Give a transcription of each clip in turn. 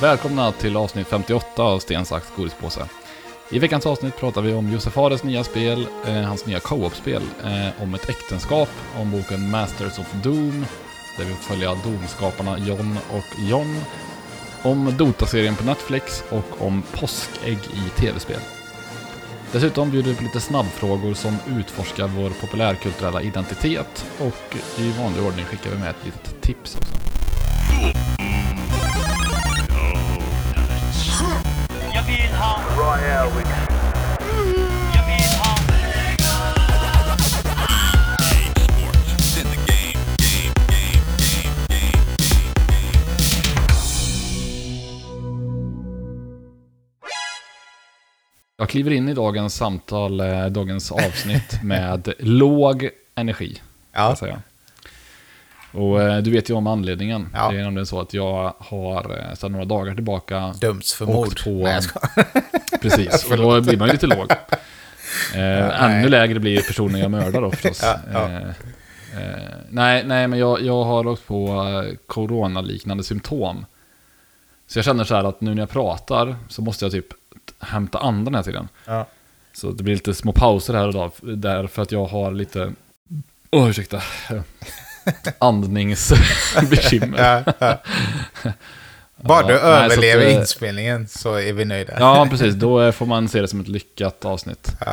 Välkomna till avsnitt 58 av Sten, sax, godispåse. I veckans avsnitt pratar vi om Josef Fares nya spel, eh, hans nya co-op-spel, eh, om ett äktenskap, om boken Masters of Doom, där vi får följa Domskaparna John och John, om Dota-serien på Netflix och om påskägg i tv-spel. Dessutom bjuder vi på lite snabbfrågor som utforskar vår populärkulturella identitet och i vanlig ordning skickar vi med ett litet tips också. Jag kliver in i dagens samtal, eh, dagens avsnitt med låg energi. Ja, säga. Och eh, du vet ju om anledningen. Ja. Det är nämligen så att jag har eh, sedan några dagar tillbaka dömts för mord. på- Nej, jag skojar. Precis, och då blir man ju lite låg. Eh, ännu nej. lägre blir personen jag mördar då förstås. Ja, ja. Eh, eh, nej, nej, men jag, jag har åkt på coronaliknande symptom. Så jag känner så här att nu när jag pratar så måste jag typ hämta andan hela tiden. Ja. Så det blir lite små pauser här och då, därför att jag har lite, åh ursäkta, andningsbekymmer. Ja, ja. Bara du Ja, nej, att, överlever inspelningen så är vi nöjda. Ja, precis. Då får man se det som ett lyckat avsnitt. Ja.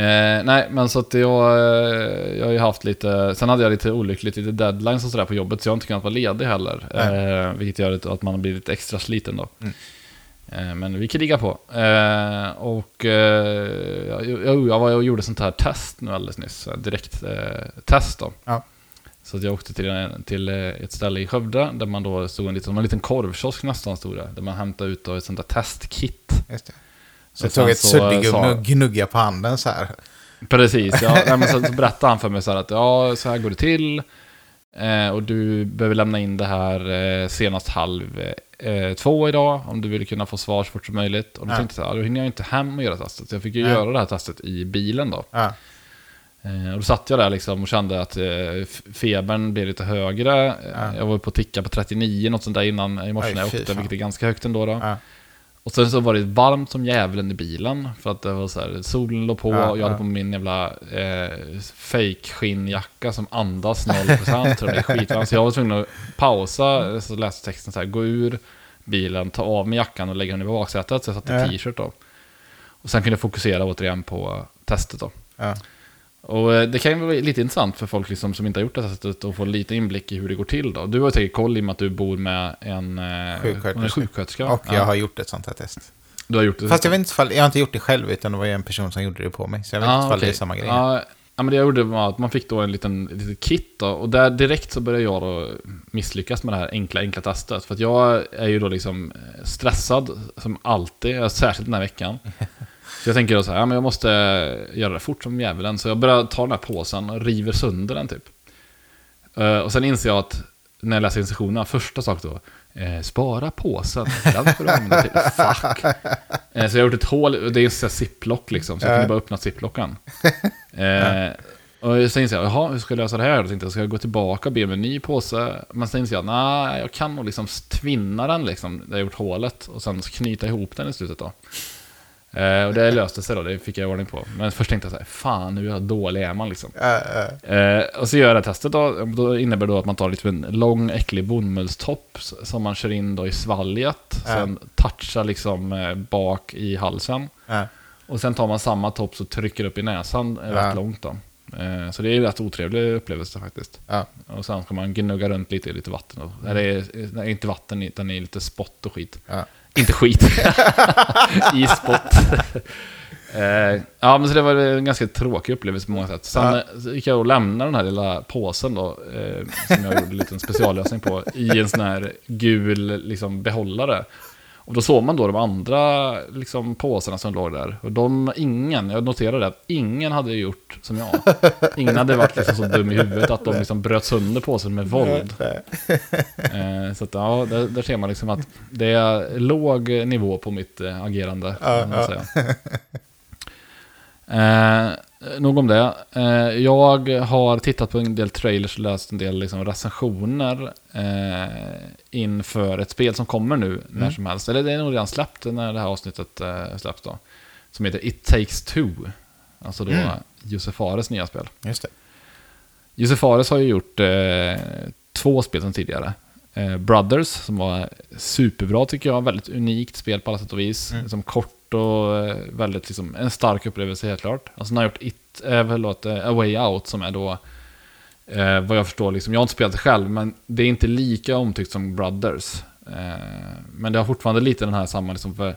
Eh, nej, men så att jag, eh, jag har ju haft lite, sen hade jag lite olyckligt, lite deadlines och sådär på jobbet, så jag har inte kunnat vara ledig heller. Eh, vilket gör att- att man blir lite extra sliten då. Mm. Eh, men vi krigar på. Eh, och eh, jag, var och gjorde sånt här test nu alldeles nyss, direkt test då. Ja. Så att jag åkte till, ett ställe i Skövde, där man då stod en liten, en liten korvkiosk nästan stod det, där man hämtade ut då ett sånt där testkit. Just det. Så jag tog ett suddgummi och gnugga på handen så här. Precis, ja. Men så, så berättade han för mig så här att ja, så här går det till. Eh, och du behöver lämna in det här eh, senast halv eh, två idag, om du vill kunna få svar så fort som möjligt. Och då Ja. tänkte jag så här, då hinner jag inte hem och göra testet. Så jag fick ju Nej. göra det här testet i bilen då. Ja. Och då satt jag där liksom och kände att febern blev lite högre. Ja. Jag var på ticka på 39, något sånt där innan i morse när jag åkte, vilket är ganska högt ändå. då. Och sen så var det varmt som djävulen i bilen. För att det var så här, solen låg på Ja, och jag hade ja. på min jävla eh, fake skinnjacka som andas 0%. så det blev skitvarmt. Så jag var tvungen att pausa, så läste texten så här, gå ur bilen, ta av mig jackan och lägga den i baksätet. Så jag satte Ja. t-shirt då. Och sen kunde jag fokusera återigen på testet då. Ja. Och eh, det kan ju vara lite intressant för folk liksom som inte har gjort det här testet att få lite inblick i hur det går till då. Du har ju säkert koll i och med att du bor med en, eh, Sjuksköterska. en sjuksköterska. Och jag Ja, har gjort ett sånt här test. Du har gjort det. Fast jag vet inte ifall, jag har inte gjort det själv utan det var ju en person som gjorde det på mig. Så jag vet inte ifall det är samma grej. Ja, ja, men det jag gjorde var att man fick då en liten litet kit då, och där direkt så började jag då misslyckas med det här enkla, enkla testet. För att jag är ju då liksom stressad som alltid, särskilt den här veckan. Så jag tänker då så här, ja, men jag måste göra det fort som djävulen. Så jag börjar ta den här påsen och river sönder den typ. Eh, och sen inser jag att när jag läser instruktionerna, första sak då, eh, spara påsen, den får du använda till, fuck. Eh, så jag har gjort ett hål, det är en ziplock liksom, så jag Ja. kunde bara öppna ziplocken. Eh, och sen inser jag, jaha, hur ska jag lösa det här? Då tänkte jag, ska jag gå tillbaka och be om en ny påse? Men sen inser jag, nej, jag kan nog liksom tvinna den liksom, där jag gjort hålet, och sen knyta ihop den i slutet då. Eh, och det löste sig då, det fick jag ordning på. Men först tänkte jag så här, fan, hur dålig är man liksom? Ja, ja. Eh, och så gör jag det här testet då. Då innebär det då att man tar lite en lång äcklig bomullstopp som man kör in då i svalget. Ja. Sen touchar liksom eh, bak i halsen. Och sen tar man samma topp och trycker upp i näsan eh, rätt långt då. Eh, så det är ju rätt otrevlig upplevelse faktiskt. Ja. Och sen ska man gnugga runt lite i lite vatten. Då. Eller inte vatten, utan i lite spott och skit. Ja. Inte skit. I spott. eh, ja, men så det var en ganska tråkig upplevelse på många sätt. Sen Ja. eh, gick jag och lämnade den här lilla påsen då, eh, som jag gjorde en liten speciallösning på, i en sån här gul liksom, behållare. Och då såg man då de andra liksom, påsarna som låg där. Och de, ingen, jag noterade att ingen hade gjort som jag. Ingen hade varit liksom så dum i huvudet att de liksom bröt sönder påsen med våld. Eh, så att, ja, där, där ser man liksom att det är låg nivå på mitt eh, agerande. Ja, Eh, Nog om det. Eh, Jag har tittat på en del trailers och läst en del liksom recensioner eh, inför ett spel som kommer nu när Mm. som helst. Eller det är nog redan släppt när det här avsnittet eh, släpps då. Som heter It takes two. Alltså då Mm. Josef Fares nya spel. Just det. Josef Fares har ju gjort eh, två spel som tidigare. Eh, Brothers, som var superbra tycker jag. Väldigt unikt spel på alla sätt och vis. Mm. Liksom kort och eh, väldigt liksom, en stark upplevelse helt klart. Och sen har gjort It, eh, förlåt, A Way Out som är då, eh, vad jag förstår, liksom, jag har inte spelat det själv, men det är inte lika omtyckt som Brothers. Eh, men det har fortfarande lite den här samma, liksom, för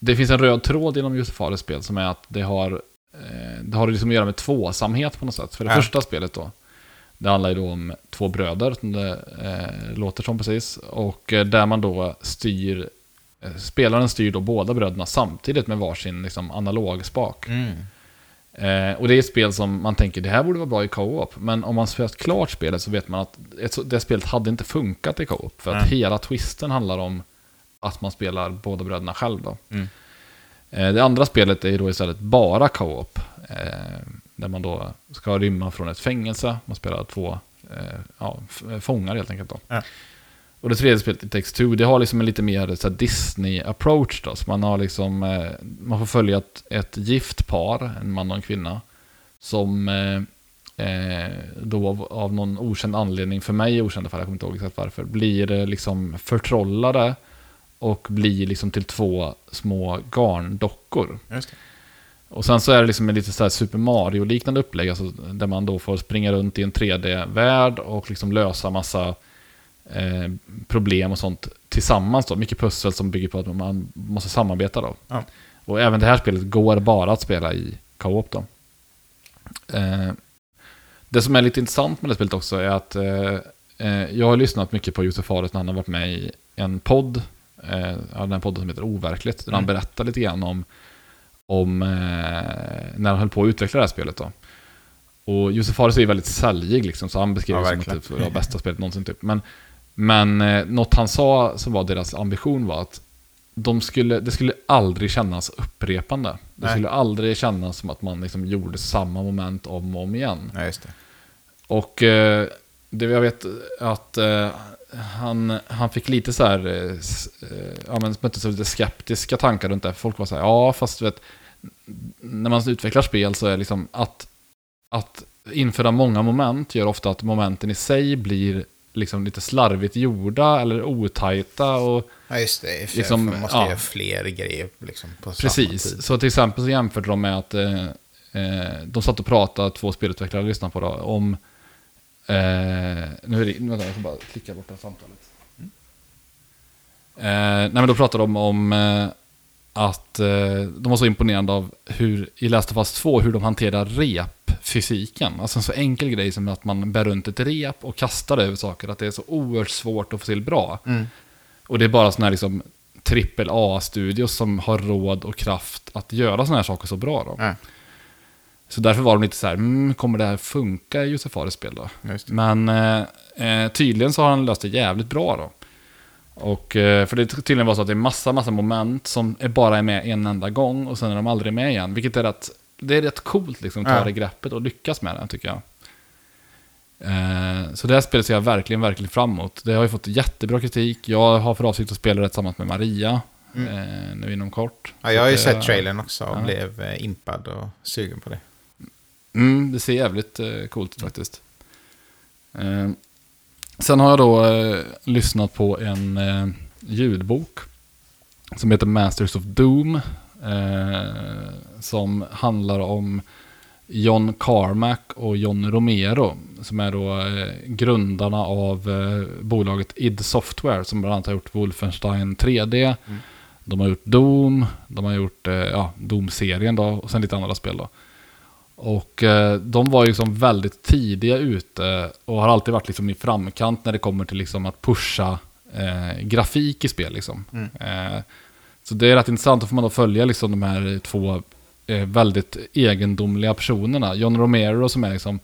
det finns en röd tråd inom Josef Fares spel som är att det har, eh, det har liksom att göra med tvåsamhet på något sätt. För det Ja. första spelet då, det handlar ju då om två bröder, som det eh, låter som precis. Och eh, där man då styr, spelaren styr då båda bröderna samtidigt med varsin liksom, analogspak. Mm. Eh, och det är ett spel som man tänker, det här borde vara bra i co-op. Men om man spelat klart spelet så vet man att det spelet hade inte funkat i co-op. För att Nej. hela twisten handlar om att man spelar båda bröderna själv då. Mm. Eh, det andra spelet är då istället bara co-op. Eh, där man då ska rymma från ett fängelse. Man spelar två eh, ja, fångar helt enkelt då. Och det tredje spelet, It takes two, det har liksom en lite mer Disney-approach då. Så man har liksom, eh, man får följa ett, ett gift par, en man och en kvinna. Som eh, eh, då av, av någon okänd anledning, för mig okänd fall, jag kommer inte ihåg exakt varför, blir eh, liksom förtrollade och blir liksom till två små garndockor. Och sen så är det liksom en lite så här Super Mario-liknande upplägg, alltså där man då får springa runt i en 3D-värld och liksom lösa massa eh, problem och sånt tillsammans då. Mycket pussel som bygger på att man måste samarbeta då. Ja. Och även det här spelet går bara att spela i co-op då. Eh, det som är lite intressant med det spelet också är att eh, eh, jag har lyssnat mycket på Josef Fares när han har varit med i en podd. Eh, den här podden som heter Overkligt. Där han Mm. berättar lite grann om, om eh, när han höll på att utveckla det här spelet då. Och Josef Fares är ju väldigt säljig liksom, så han beskrev Ja, det som att det var det bästa spelet någonsin typ. Men, men eh, något han sa som var deras ambition var att de skulle, det skulle aldrig kännas upprepande. Det Nej. skulle aldrig kännas som att man liksom gjorde samma moment om och om igen. Ja, just det. Och eh, det jag vet att eh, han, han fick lite så här, eh, eh, ja men möttes av lite skeptiska tankar runt det. Folk var så här, ja fast du vet, när man utvecklar spel så är det liksom att, att införa många moment gör ofta att momenten i sig blir liksom lite slarvigt gjorda eller otajta och Ja, just det. För, Liksom, man måste ja. göra fler grejer liksom, på samma Precis, tid. så till exempel så jämförde de med att eh, eh, de satt och pratade, två spelutvecklare lyssnade på det, om... Eh, nu är det, vänta, jag får bara klicka bort det här samtalet. Eh, nej men då pratade de om eh, att eh, de var så imponerade av hur, i Last of Us 2, hur de hanterar repfysiken. Alltså en så enkel grej som att man bär runt ett rep och kastar det över saker, att det är så oerhört svårt att få till bra. Mm. Och det är bara sådana här liksom trippel A-studios som har råd och kraft att göra sådana här saker så bra då. Ja, Så därför var de lite så här, mm, kommer det här funka i Josef Fares spel då? Men eh, eh, tydligen så har han löst det jävligt bra då. Och, eh, för det tydligen var så att det är massa, massa moment som är bara är med en enda gång och sen är de aldrig med igen. Vilket är rätt, det är rätt coolt liksom, att ta Ja. det greppet och lyckas med det tycker jag. Eh, så det här spelet ser jag verkligen, verkligen fram emot. Det har ju fått jättebra kritik. Jag har för avsikt att spela det tillsammans med Maria Mm. eh, nu inom kort. Ja, jag har ju sett eh, trailern också och ja. blev eh, impad och sugen på det. Mm, det ser jävligt eh, coolt ut faktiskt. Sen har jag då lyssnat på en ljudbok som heter Masters of Doom. Eh, som handlar om John Carmack och John Romero. Som är då eh, grundarna av eh, bolaget id Software som bland annat har gjort Wolfenstein 3D. Mm. De har gjort Doom, de har gjort eh, ja, Doom-serien då och sen lite andra spel då. Och eh, de var ju liksom väldigt tidiga ute och har alltid varit liksom i framkant när det kommer till liksom att pusha eh, grafik i spel. Liksom. Mm. Så det är rätt intressant, då får man då följa liksom de här två eh, väldigt egendomliga personerna. John Romero som är liksom,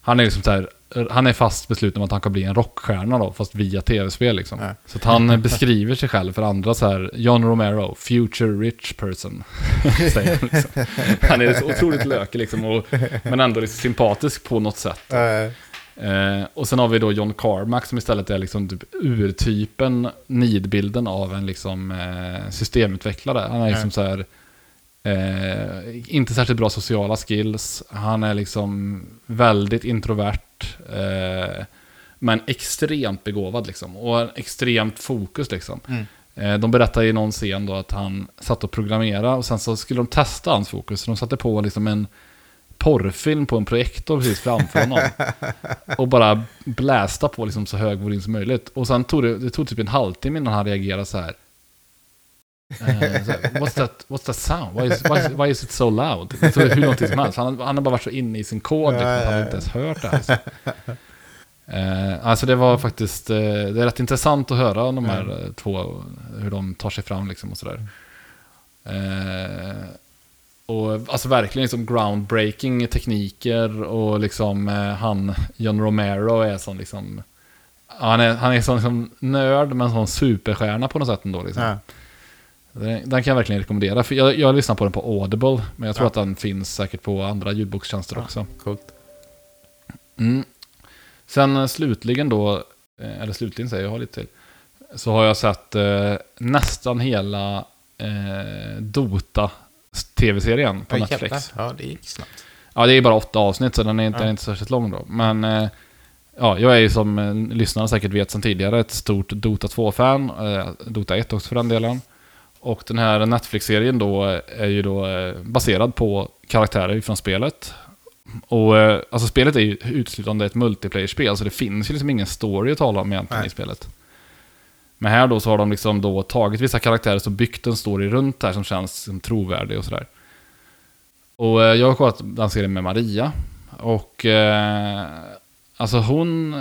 han är liksom så här han är fast besluten om att han kan bli en rockstjärna då, fast via tv-spel liksom. Ja. Så att han beskriver sig själv för andra så här, John Romero, future rich person. säger han, liksom. han är så otroligt lökig liksom, och, men ändå liksom sympatisk på något sätt. Eh, Eh, och sen har vi då John Carmack som istället är liksom typ urtypen, nidbilden av en liksom eh, systemutvecklare. Han är liksom så här, eh, inte särskilt bra sociala skills. Han är liksom väldigt introvert. Eh, men extremt begåvad liksom. Och extremt fokus liksom. Mm. Eh, de berättar i någon scen då att han satt och programmerade och sen så skulle de testa hans fokus. Så de satte på liksom en porrfilm på en projektor precis framför honom. och bara blästa på liksom så hög volym som möjligt. Och sen tog det, det tog typ en halvtimme innan han reagerade så här. Eh, så här, what's, that, what's that sound? Why is, why is, why is it so loud? Så hur långt som helst. Han, han har bara varit så inne i sin kod liksom, han inte ens hört det här. Så. Eh, alltså det var faktiskt, eh, det är rätt intressant att höra om de här eh, två, hur de tar sig fram liksom och sådär. Och alltså verkligen liksom groundbreaking tekniker och liksom eh, han, John Romero är sån liksom, han är, han är sån liksom nörd men sån superstjärna på något sätt ändå liksom. ja. Den, den kan jag verkligen rekommendera, för jag, jag lyssnar på den på Audible, men jag tror Ja. att den finns säkert på andra ljudbokstjänster också. Coolt. Mm. Sen eh, slutligen då, eh, eller slutligen säger jag, jag har lite till. Så har jag sett eh, nästan hela eh, Dota tv-serien på Oj, Netflix. jävlar. Ja, det gick snabbt. Ja, det är bara åtta avsnitt så den är inte, Ja. inte särskilt lång då. Men eh, ja, jag är ju som eh, lyssnarna säkert vet sedan tidigare ett stort Dota 2-fan. Eh, Dota 1 också för den delen. Och den här Netflix-serien då är ju då baserad på karaktärer från spelet. Och alltså spelet är ju uteslutande ett multiplayer-spel, så det finns ju liksom ingen story att tala om egentligen Nej. i spelet. Men här då så har de liksom då tagit vissa karaktärer och byggt en story runt det här som känns som trovärdig och sådär. Och eh, jag har kollat den serien med Maria. Och eh, alltså hon,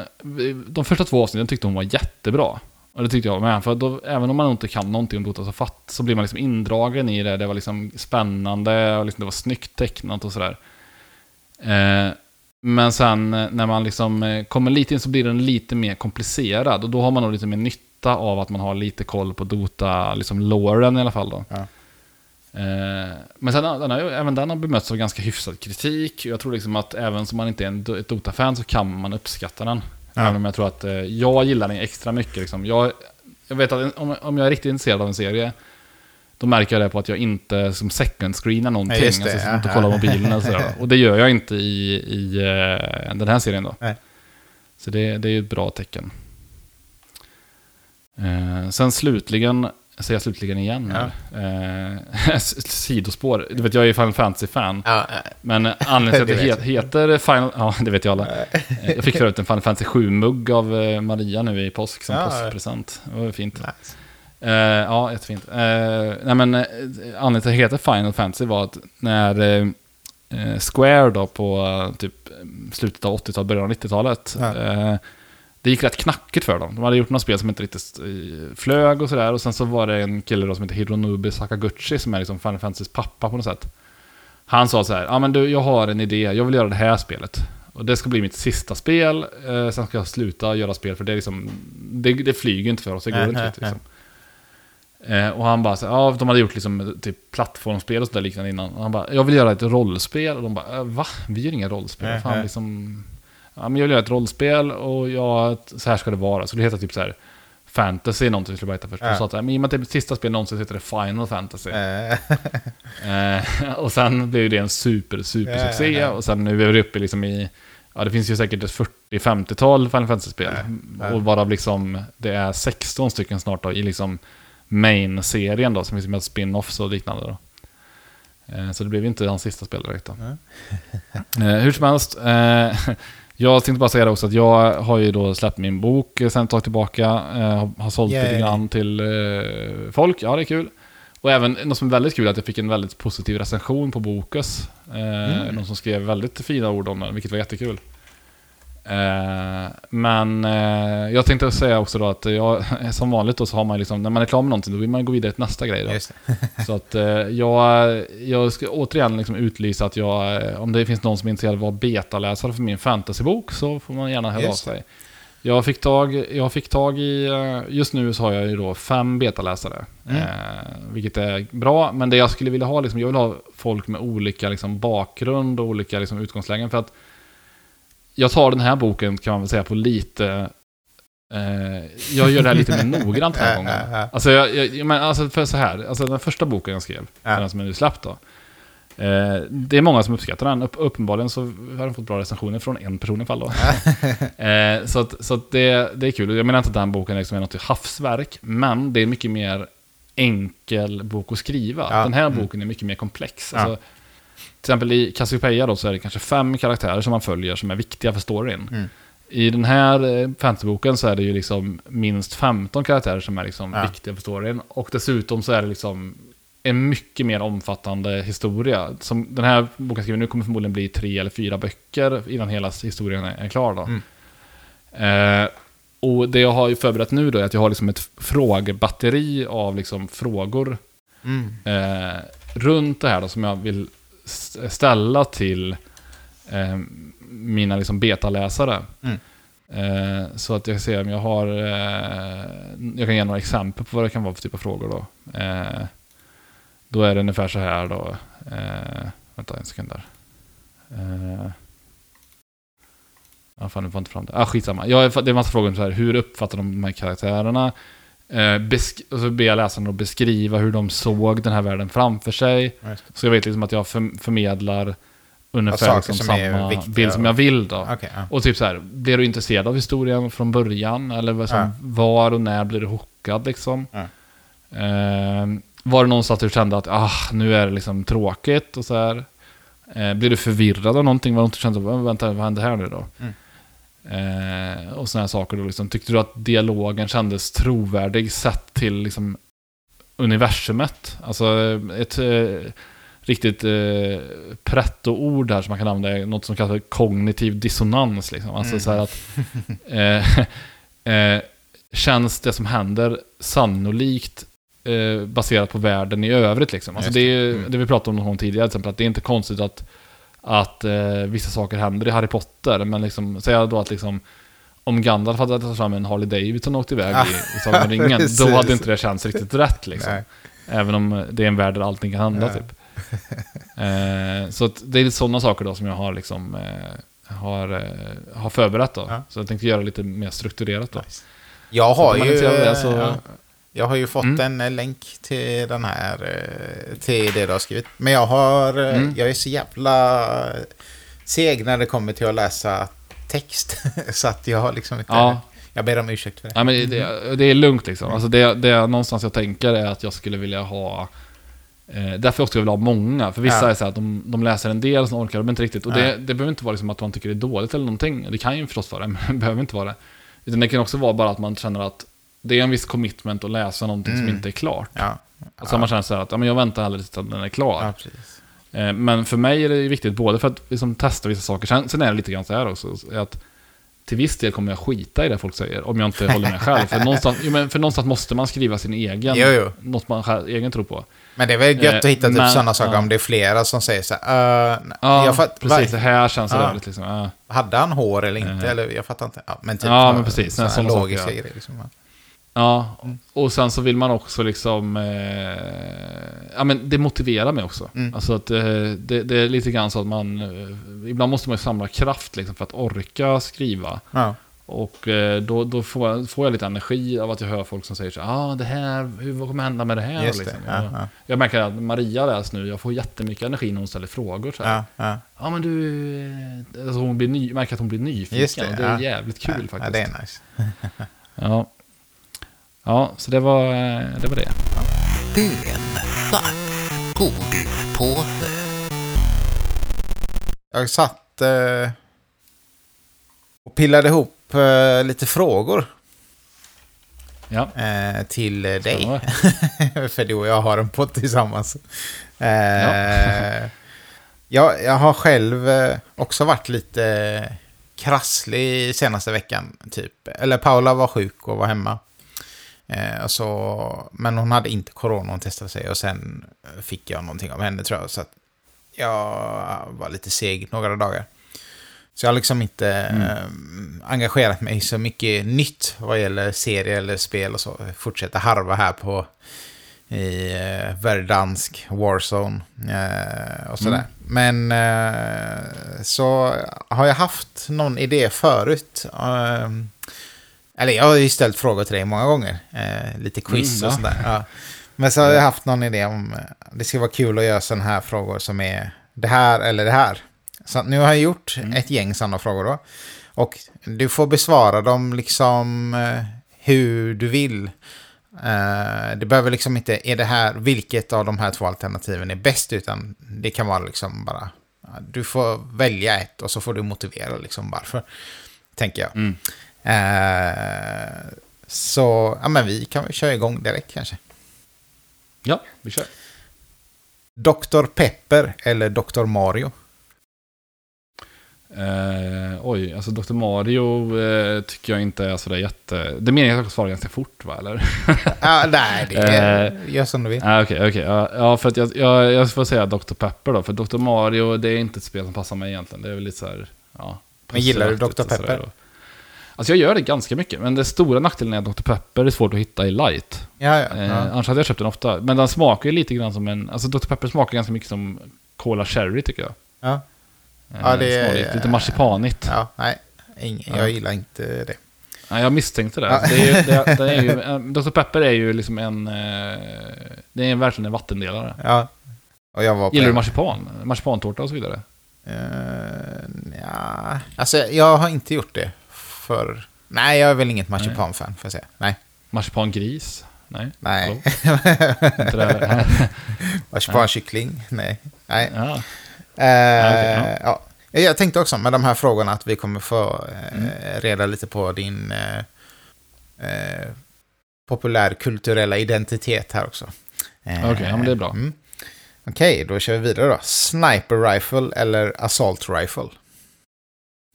de första två avsnitten tyckte hon var jättebra. Och det tyckte jag med, för då, även om man inte kan någonting om Dota så fatt, så blir man liksom indragen i det. Det var liksom spännande och liksom det var snyggt tecknat och sådär. Eh, men sen när man liksom eh, kommer lite in så blir den lite mer komplicerad. Och då har man nog lite mer nytta av att man har lite koll på Dota, liksom loren i alla fall då. Ja. Eh, men sen, den har, även den har bemötts av ganska hyfsad kritik. Jag tror liksom att även som man inte är en, ett Dota-fan så kan man uppskatta den. Ja. Även om jag tror att eh, jag gillar den extra mycket. Liksom. Jag, jag vet att om, om jag är riktigt intresserad av en serie, då märker jag det på att jag inte som second screenar någonting. Ja, just det. alltså, som inte Ja, kollar ja. mobilen och sådär. Och det gör jag inte i, i eh, den här serien då. Nej. Så det, det är ju ett bra tecken. Eh, sen slutligen, säger jag slutligen igen Ja. Eh, sidospår. Du vet, jag är ju Final Fantasy-fan. Ja, Men anledningen till att Det det vet he- heter Final... Ja, det vet jag alla. Eh, Jag fick förut en Final Fantasy 7-mugg av eh, Maria nu i påsk som Ja. påskpresent. Det var fint. nice. Eh, ja, jättefint. Uh, nej men uh, anledningen till att det heter Final Fantasy var att när eh, Square då på typ slutet av 80-talet, början av 90-talet. Ja. Eh, det gick rätt knackigt för dem. De hade gjort några spel som inte riktigt eh, flög och sådär. Och sen så var det en kille då som heter Hironobu Sakaguchi som är liksom Final Fantasys pappa på något sätt. Han sa så här, ja men du, jag har en idé, jag vill göra det här spelet. Och det ska bli mitt sista spel, eh, sen ska jag sluta göra spel för det är liksom, det, det flyger inte för oss, det går Nej, inte riktigt liksom. Eh, och han bara så här, ja de hade gjort liksom typ plattformsspel och sådär liknande innan. Och han bara, jag vill göra ett rollspel. Och de bara, eh, va? Vi gör inga rollspel. Nej, Fan, liksom, ja men jag vill göra ett rollspel och jag, så här ska det vara. Så det heter typ så här, fantasy någonting skulle jag heta först. Och sa att, men i och med att det är mitt sista spel någonsin så heter det Final Fantasy. Eh, och sen blev det en super, super Ja, succé. Och sen nu är vi uppe liksom i, ja det finns ju säkert ett 40-50-tal Final Fantasy-spel. Och varav liksom, det är 16 stycken snart då i liksom main-serien då, som finns med spin-offs och liknande då. Eh, så det blev inte hans sista spel direkt då. Eh, hur som helst, jag tänkte bara säga det också att jag har ju då släppt min bok sen ett tag tillbaka. Eh, har sålt lite Yay. grann till eh, folk, ja det är kul. Och även något som är väldigt kul är att jag fick en väldigt positiv recension på Bokus. Eh, Mm. Någon som skrev väldigt fina ord om den, vilket var jättekul. Eh, men eh, jag tänkte säga också då att jag, som vanligt då så har man liksom, när man är klar med någonting, då vill man gå vidare till nästa grej då. Så att eh, jag, jag ska återigen liksom utlysa att jag, eh, om det finns någon som är intresserad av att vara betaläsare för min fantasybok så får man gärna höra av sig. Jag fick, tag, jag fick tag i, eh, just nu så har jag ju då fem betaläsare. Mm. Vilket är bra, men det jag skulle vilja ha, liksom, jag vill ha folk med olika liksom, bakgrund och olika liksom, utgångslägen. För att jag tar den här boken kan man väl säga på lite, eh, jag gör det här lite mer noggrant den här gången. Alltså, jag, jag, men alltså för så här, alltså den första boken jag skrev, den som är nu släppt då. Eh, det är många som uppskattar den. Upp, uppenbarligen så har den fått bra recensioner från en person i alla fall eh, så att, så att det, det är kul. Jag menar inte att den boken liksom är något havsverk, men det är mycket mer enkel bok att skriva. Ja, Den här mm. boken är mycket mer komplex. Ja. Alltså, till exempel i Cassiopeia då så är det kanske fem karaktärer som man följer som är viktiga för storyn. Mm. I den här eh, fantasyboken så är det ju liksom minst 15 karaktärer som är liksom Ja. viktiga för storyn. Och dessutom så är det liksom en mycket mer omfattande historia. Som den här boken skriver nu kommer förmodligen bli tre eller fyra böcker innan hela historien är är klar. Då. Mm. Eh, och det jag har ju förberett nu då är att jag har liksom ett frågebatteri av liksom frågor Mm. eh, runt det här då, som jag vill ställa till eh, mina liksom betaläsare. Mm. Eh, så att jag ser om jag har... Eh, jag kan ge några exempel på vad det kan vara för typ av frågor då. Eh, då är det ungefär så här då. Eh, vänta en sekund där. Eh, Ja, fan, nu får jag inte fram det. Ah, skitsamma. Jag, det är en massa frågor om så här, hur uppfattar de de här karaktärerna? Eh, besk- och så ber jag läsarna att beskriva hur de såg den här världen framför sig. Så jag vet liksom att jag för, förmedlar ungefär liksom som samma bild som jag vill då. Okej, ja. Och typ så här, blir du intresserad av historien från början? Eller vad som, Ja. var och när blir du hookad liksom? Ja. Eh, var det någonstans du kände att ah, nu är det liksom tråkigt och så här? Eh, blir du förvirrad av någonting? Var du kände, "Vä- vänta, vad händer här nu då? Mm. Eh, och sådana här saker då liksom. Tyckte du att dialogen kändes trovärdig sett till liksom universumet? Alltså ett eh, riktigt eh, pretto-ord här som man kan använda något som kallas för kognitiv dissonans. Liksom. Alltså Mm. så att eh, eh, känns det som händer sannolikt eh, baserat på världen i övrigt. Liksom. Alltså det, är, Mm. det vi pratade om någon gång tidigare, till exempel, att det är inte konstigt att, att eh, vissa saker händer i Harry Potter. Men liksom, säg då att liksom, om Gandalf hade tagit fram en Harley Davidson och åkt iväg Ja, i, i Sagan om ringen, då hade inte det känts riktigt rätt. Liksom. Nej. Även om det är en värld där allting kan hända. Ja. Typ. Eh, så det är lite sådana saker då som jag har, liksom, eh, har, eh, har förberett. Då. Ja. Så jag tänkte göra lite mer strukturerat. Då. Nice. Jag har ju... är intresserad av det så- ja, jag har ju fått Mm. en eh, länk till den här, eh, till det du har skrivit. Men jag har, eh, Mm. jag är så jävla seg när det kommer till att läsa text. så att jag har liksom inte, Ja. jag ber om ursäkt för det. Ja, men det, det är lugnt liksom. Alltså det, det är någonstans jag tänker är att jag skulle vilja ha eh, Därför också jag vill ha många. För vissa Ja. är så här att de, de läser en del, sen orkar de inte riktigt. Och det, det behöver inte vara liksom att man tycker det är dåligt eller någonting. Det kan ju förstås vara det, men det behöver inte vara det. Utan det kan också vara bara att man känner att det är en viss commitment att läsa någonting som Mm. inte är klart. Ja, Och så man känner så här att ja, men jag väntar hellre tills den är klar. ja. Eh, Men för mig är det viktigt både för att liksom testa vissa saker. Sen, sen är det lite grann så här också. Att till viss del kommer jag skita i det folk säger. Om jag inte håller med själv. För någonstans, jo, men för någonstans måste man skriva sin egen. Jo, jo. Något man själv, egen tror på. Men det är väl gött att Eh, hitta typ men- sådana saker ja. om det är flera som säger så här. Uh, Ja, jag fatt, precis. Det här känns Ja. rörigt liksom. Ja. Hade han hår eller inte? Eh. Eller jag fattar inte. Ja, men typ Ja, men precis. Sådana saker, logiska ja. grejer. Liksom. Ja, och sen så vill man också liksom... Eh, ja, men det motiverar mig också. Mm. Alltså att eh, det, det är lite grann så att man... Eh, ibland måste man ju samla kraft liksom för att orka skriva. Ja. Och eh, då, då får, jag, får jag lite energi av att jag hör folk som säger så ah, det här, hur, vad kommer hända med det här? Just det. liksom. Ja, jag, ja, jag märker att Maria läser nu, jag får jättemycket energi när hon ställer frågor. Så här. ja, ja. Ja, men du... eh, Alltså hon blir ny, märker att hon blir nyfiken. Det, och det är ja. jävligt kul ja, faktiskt. Ja, det är nice. Ja. Ja, så det var eh, det. Var det. Bönsnack. Godispåse. Jag satt eh, och pillade ihop eh, lite frågor Ja, eh, till eh, dig. För du och jag har en podd tillsammans. Eh, jag, jag har själv eh, också varit lite krasslig senaste veckan, typ. Eller Paula var sjuk och var hemma. Eh, så, men hon hade inte corona, hon testade sig. Och sen fick jag någonting av henne tror jag. Så att jag var lite seg några dagar. Så jag har liksom inte eh, engagerat mig så mycket nytt vad gäller serier eller spel och så. Jag fortsätter harva här på i eh, Verdansk, Warzone eh, och sådär. Men eh, så har jag haft någon idé förut. Eh, eller jag har ju ställt frågor till dig många gånger. Eh, lite quiz Mm, och sådär. Ja. Men så har jag haft någon idé om eh, det ska vara kul att göra sådana här frågor som är det här eller det här. Så nu har jag gjort ett gäng sådana frågor då. Och du får besvara dem liksom eh, hur du vill. Eh, det behöver liksom inte, är det här, vilket av de här två alternativen är bäst, utan det kan vara liksom bara, du får välja ett och så får du motivera liksom varför, tänker jag. Mm. Eh, så, ja men vi kan väl köra igång direkt kanske. Ja, vi kör. Dr. Pepper eller Dr. Mario? Eh, oj, alltså Dr. Mario eh, tycker jag inte är sådär jätte... Det är meningen att jag ska svara ganska fort va, eller? Ja, nej, det är, gör som du vill. Ah, Okej, okej. Ja, ja, för att jag, jag, jag får säga Dr. Pepper då. För Dr. Mario, det är inte ett spel som passar mig egentligen. Det är väl lite så här, ja. Men gillar du Dr. Pepper? Alltså jag gör det ganska mycket, men det stora nackdelen är att Dr. Pepper är svårt att hitta i light. Ja, ja. Eh, ja. Annars hade jag köpt den ofta. Men den smakar ju lite grann som en... Alltså Dr. Pepper smakar ganska mycket som Cola Cherry tycker jag. ja. Eh, Ja, det är- lite, marsipanigt. ja nej, ing, Ja. jag gillar inte det. Nej, jag misstänkte det. Ja. det, är ju, det, det är ju, eh, Dr. Pepper är ju liksom en... eh, Det är verkligen en vattendelare. Ja. Och jag var på Gillar du marsipan? Marsipantårta och så vidare? Eh, ja, alltså jag har inte gjort det för... Nej, jag är väl inget marsipanfan, får jag säga. Nej, Marsipangris? Nej. nej. Marsipankyckling? Nej. Nej. ja. Eh, okej, ja. Jag tänkte också med de här frågorna att vi kommer få eh, Mm. reda lite på din eh, eh, populärkulturella identitet här också. Eh, Okej, ja, men det är bra. Mm. Okej, då kör vi vidare då. Sniper rifle eller assault rifle?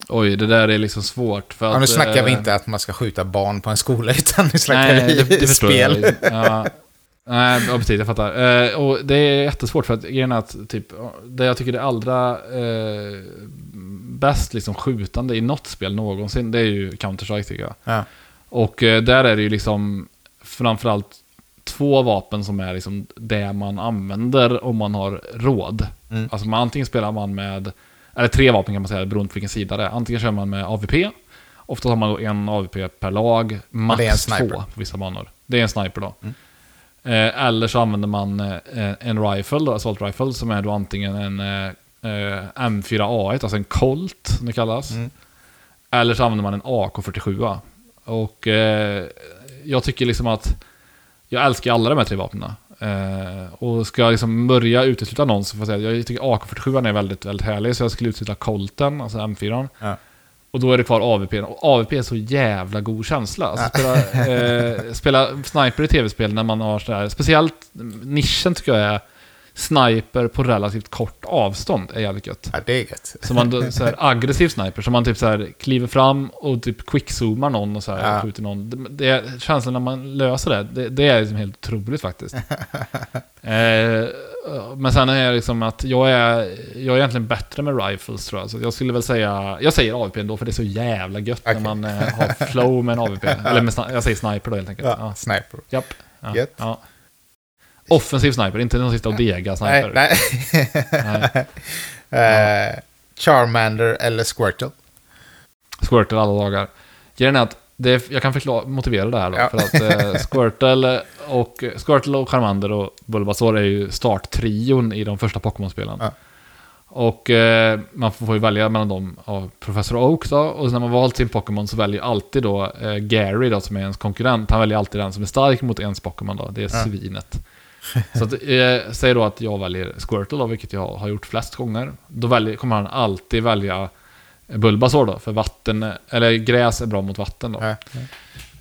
Oj, det där är liksom svårt. För Ja, att, nu snackar vi eh, inte att man ska skjuta barn på en skola, utan nu snackar Nej, vi det, det spel. jag. Ja. Nej, ja, precis, jag fattar. Eh, och det är jättesvårt för att grejen är att typ, det jag tycker är allra eh, bäst liksom skjutande i något spel någonsin, det är ju Counter-Strike tycker jag. Ja. Och eh, där är det ju liksom framförallt två vapen som är liksom det man använder om man har råd. Mm. Alltså man, antingen spelar man med, eller tre vapen kan man säga beroende på vilken sida det är. Antingen kör man med AVP, ofta har man då en AVP per lag, max det är en sniper. två på vissa banor. Det är en sniper då. Mm. Eh, eller så använder man eh, en rifle, då, assault rifle, som är då antingen en eh, eh, M4A1, alltså en Colt som det kallas. Mm. Eller så använder man en AK47. Och eh, jag tycker liksom att jag älskar alla de här tre vapnen. Eh, och ska jag liksom börja utesluta någon så får jag säga att jag tycker AK47 är väldigt, väldigt härlig. Så jag skulle utesluta Colten, alltså M4. Ja. Och då är det kvar AVP. Och AVP är så jävla god känsla. Alltså spela, eh, spela sniper i tv-spel när man har sådär, speciellt nischen tycker jag är sniper på relativt kort avstånd är jävligt gött. Ja, det är gött. Så man då, så här, aggressiv sniper, så man typ så här, kliver fram och typ quickzoomar någon och så här, Ja. skjuter någon. Det, det känslan när man löser det, det, det är liksom helt otroligt faktiskt. eh, men sen är det liksom att jag är, jag är egentligen bättre med rifles tror jag. Så jag skulle väl säga, jag säger AVP ändå för det är så jävla gött Okej. när man eh, har flow med en AVP. Eller med, jag säger sniper då helt enkelt. Ja, Ja. sniper. Japp. Ja. Gött. Ja. Offensiv sniper, inte någon sista och dega sniper. Nej, nej. Nej. Eh, Charmander eller Squirtle? Squirtle alla dagar. Grejen är att det jag kan förklara, motivera det här då. Ja. För att eh, Squirtle, och, Squirtle och Charmander och Bulbasaur är ju starttrion i de första Pokémon-spelen. Ja. Och eh, man får ju välja mellan dem av Professor Oak då. Och när man valt sin Pokémon så väljer alltid då eh, Gary då som är ens konkurrent. Han väljer alltid den som är stark mot ens Pokémon då. Det är Ja. svinet. Så att, eh, säg då att jag väljer Squirtle då, vilket jag har gjort flest gånger. Då väljer, kommer han alltid välja Bulbasaur då, för vatten, eller gräs är bra mot vatten då. Ja.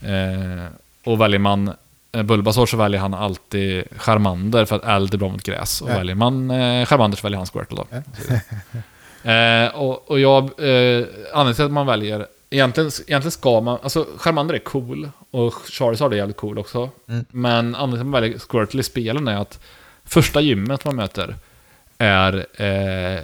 Eh, och väljer man eh, Bulbasaur så väljer han alltid Charmander för att eld är bra mot gräs. Och Ja. väljer man eh, Charmander så väljer han Squirtle då. Ja. Eh, och, och jag, eh, anledningen till att man väljer, egentligen, egentligen ska man, alltså Charmander är cool och Charizard är jävligt cool också. Mm. Men anledningen till att man väljer Squirtle i spelen är att första gymmet man möter är eh,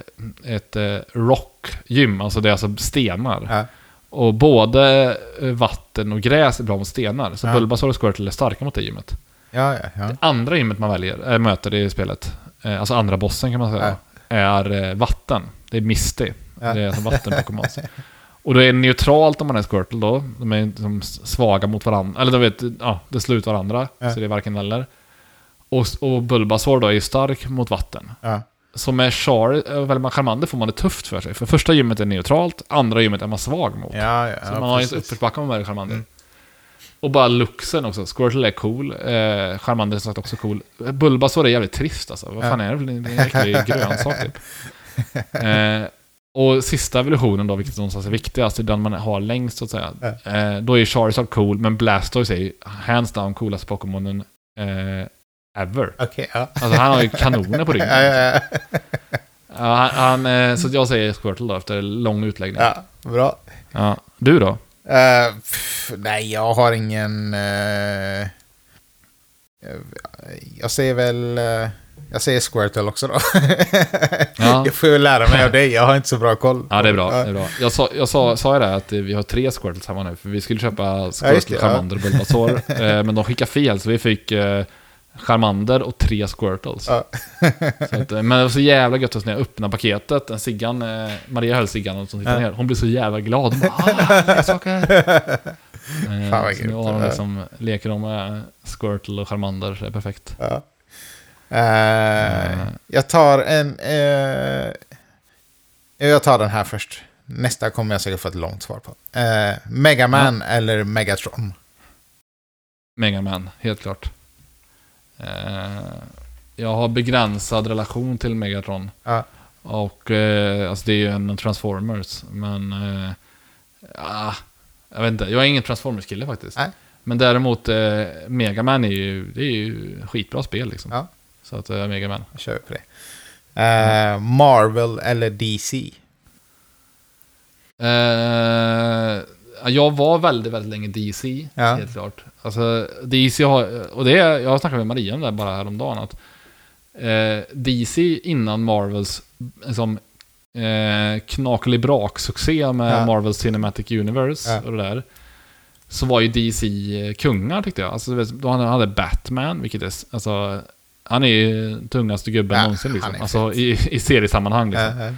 ett eh, rockgym, alltså det är alltså stenar. Ja. Och både vatten och gräs är bra mot stenar, så Ja. Bulbasaur och Squirtle är starka mot det gymmet. Ja, ja. Andra gymmet man väljer, äh, möter i spelet, eh, alltså andra bossen kan man säga, är eh, vatten. Det är Misty. Det är alltså vatten-Pokémons. Och det är neutralt om man är Squirtle då. De är liksom svaga mot varandra. Eller de vet, ja, det slår ut varandra. Ja. Så det är varken eller. Och, och Bulbasaur då är ju stark mot vatten. ja. Så med Char, äh, väljer man Charmander får man det tufft för sig. För första gymmet är neutralt, andra gymmet är man svag mot. Ja, ja, Så man har ju inte uppförsbacke väljer Charmander. Och bara looksen också. Squirtle är cool. Eh, Charmander är som sagt också cool. Bulbasaur är jävligt trist alltså. Vad fan är det för en äcklig grönsak typ? Eh, och sista evolutionen då, vilket någonstans är viktigast, är den man har längst så att säga. Eh, då är Charizard cool, men Blastoise är ju hands down coolaste Pokémonen eh, ever. Okej, ja. Alltså han har ju kanoner på ryggen. Ja, ja, ja. Han, han, eh, så jag säger Squirtle då, efter lång utläggning. ja bra. Ja. Du då? Eh, pff, nej, jag har ingen... eh, jag säger väl... eh, jag säger Squirtle också då. Ja. jag får ju lära mig av dig, jag har inte så bra koll. Ja, det är bra. Det är bra. Jag sa, jag sa, sa ju det att vi har tre Squirtles hemma nu, för vi skulle köpa Squirtle, Charmander och Bulbasaur. eh, men de skickade fel, så vi fick eh, Charmander och tre Squirtles. Ja. Att, eh, men det var så jävla gött att när jag öppnade paketet, den Siggan, Maria höll Siggan och som sitter Ja. ner, hon blev så jävla glad. Hon bara, ah, leksaker! Eh, Fan, vad så nu grymt. har de liksom, leker de med Squirtle och Charmander, det är perfekt. Ja. Eh, jag tar en... eh, jag tar den här först. Nästa kommer jag säkert få ett långt svar på. Uh, Megaman eller Megatron? Mega Man, helt klart. Eh, jag har begränsad relation till Megatron. Ja. Och eh, alltså det är ju en Transformers, men... Eh, ah, jag vet inte, jag är ingen Transformers-kille faktiskt. Nej. Men däremot, eh, Mega Man är ju, det är ju skitbra spel liksom. Ja. Så att eh, Mega Man. Då kör vi på det. Eh, Marvel eller DC? Eh, jag var väldigt, väldigt länge DC, Ja. helt klart. Alltså, DC har, och det är, jag snackade med Maria om det bara häromdagen, att eh, DC innan Marvels liksom, eh, knakelibrak-succé med Ja. Marvels Cinematic Universe Ja. och det där, så var ju DC kungar tyckte jag. Alltså, han hade Batman, vilket är, alltså, han är ju tungaste gubben Ja, någonsin liksom. Alltså i, i seriesammanhang liksom. Eh, eh,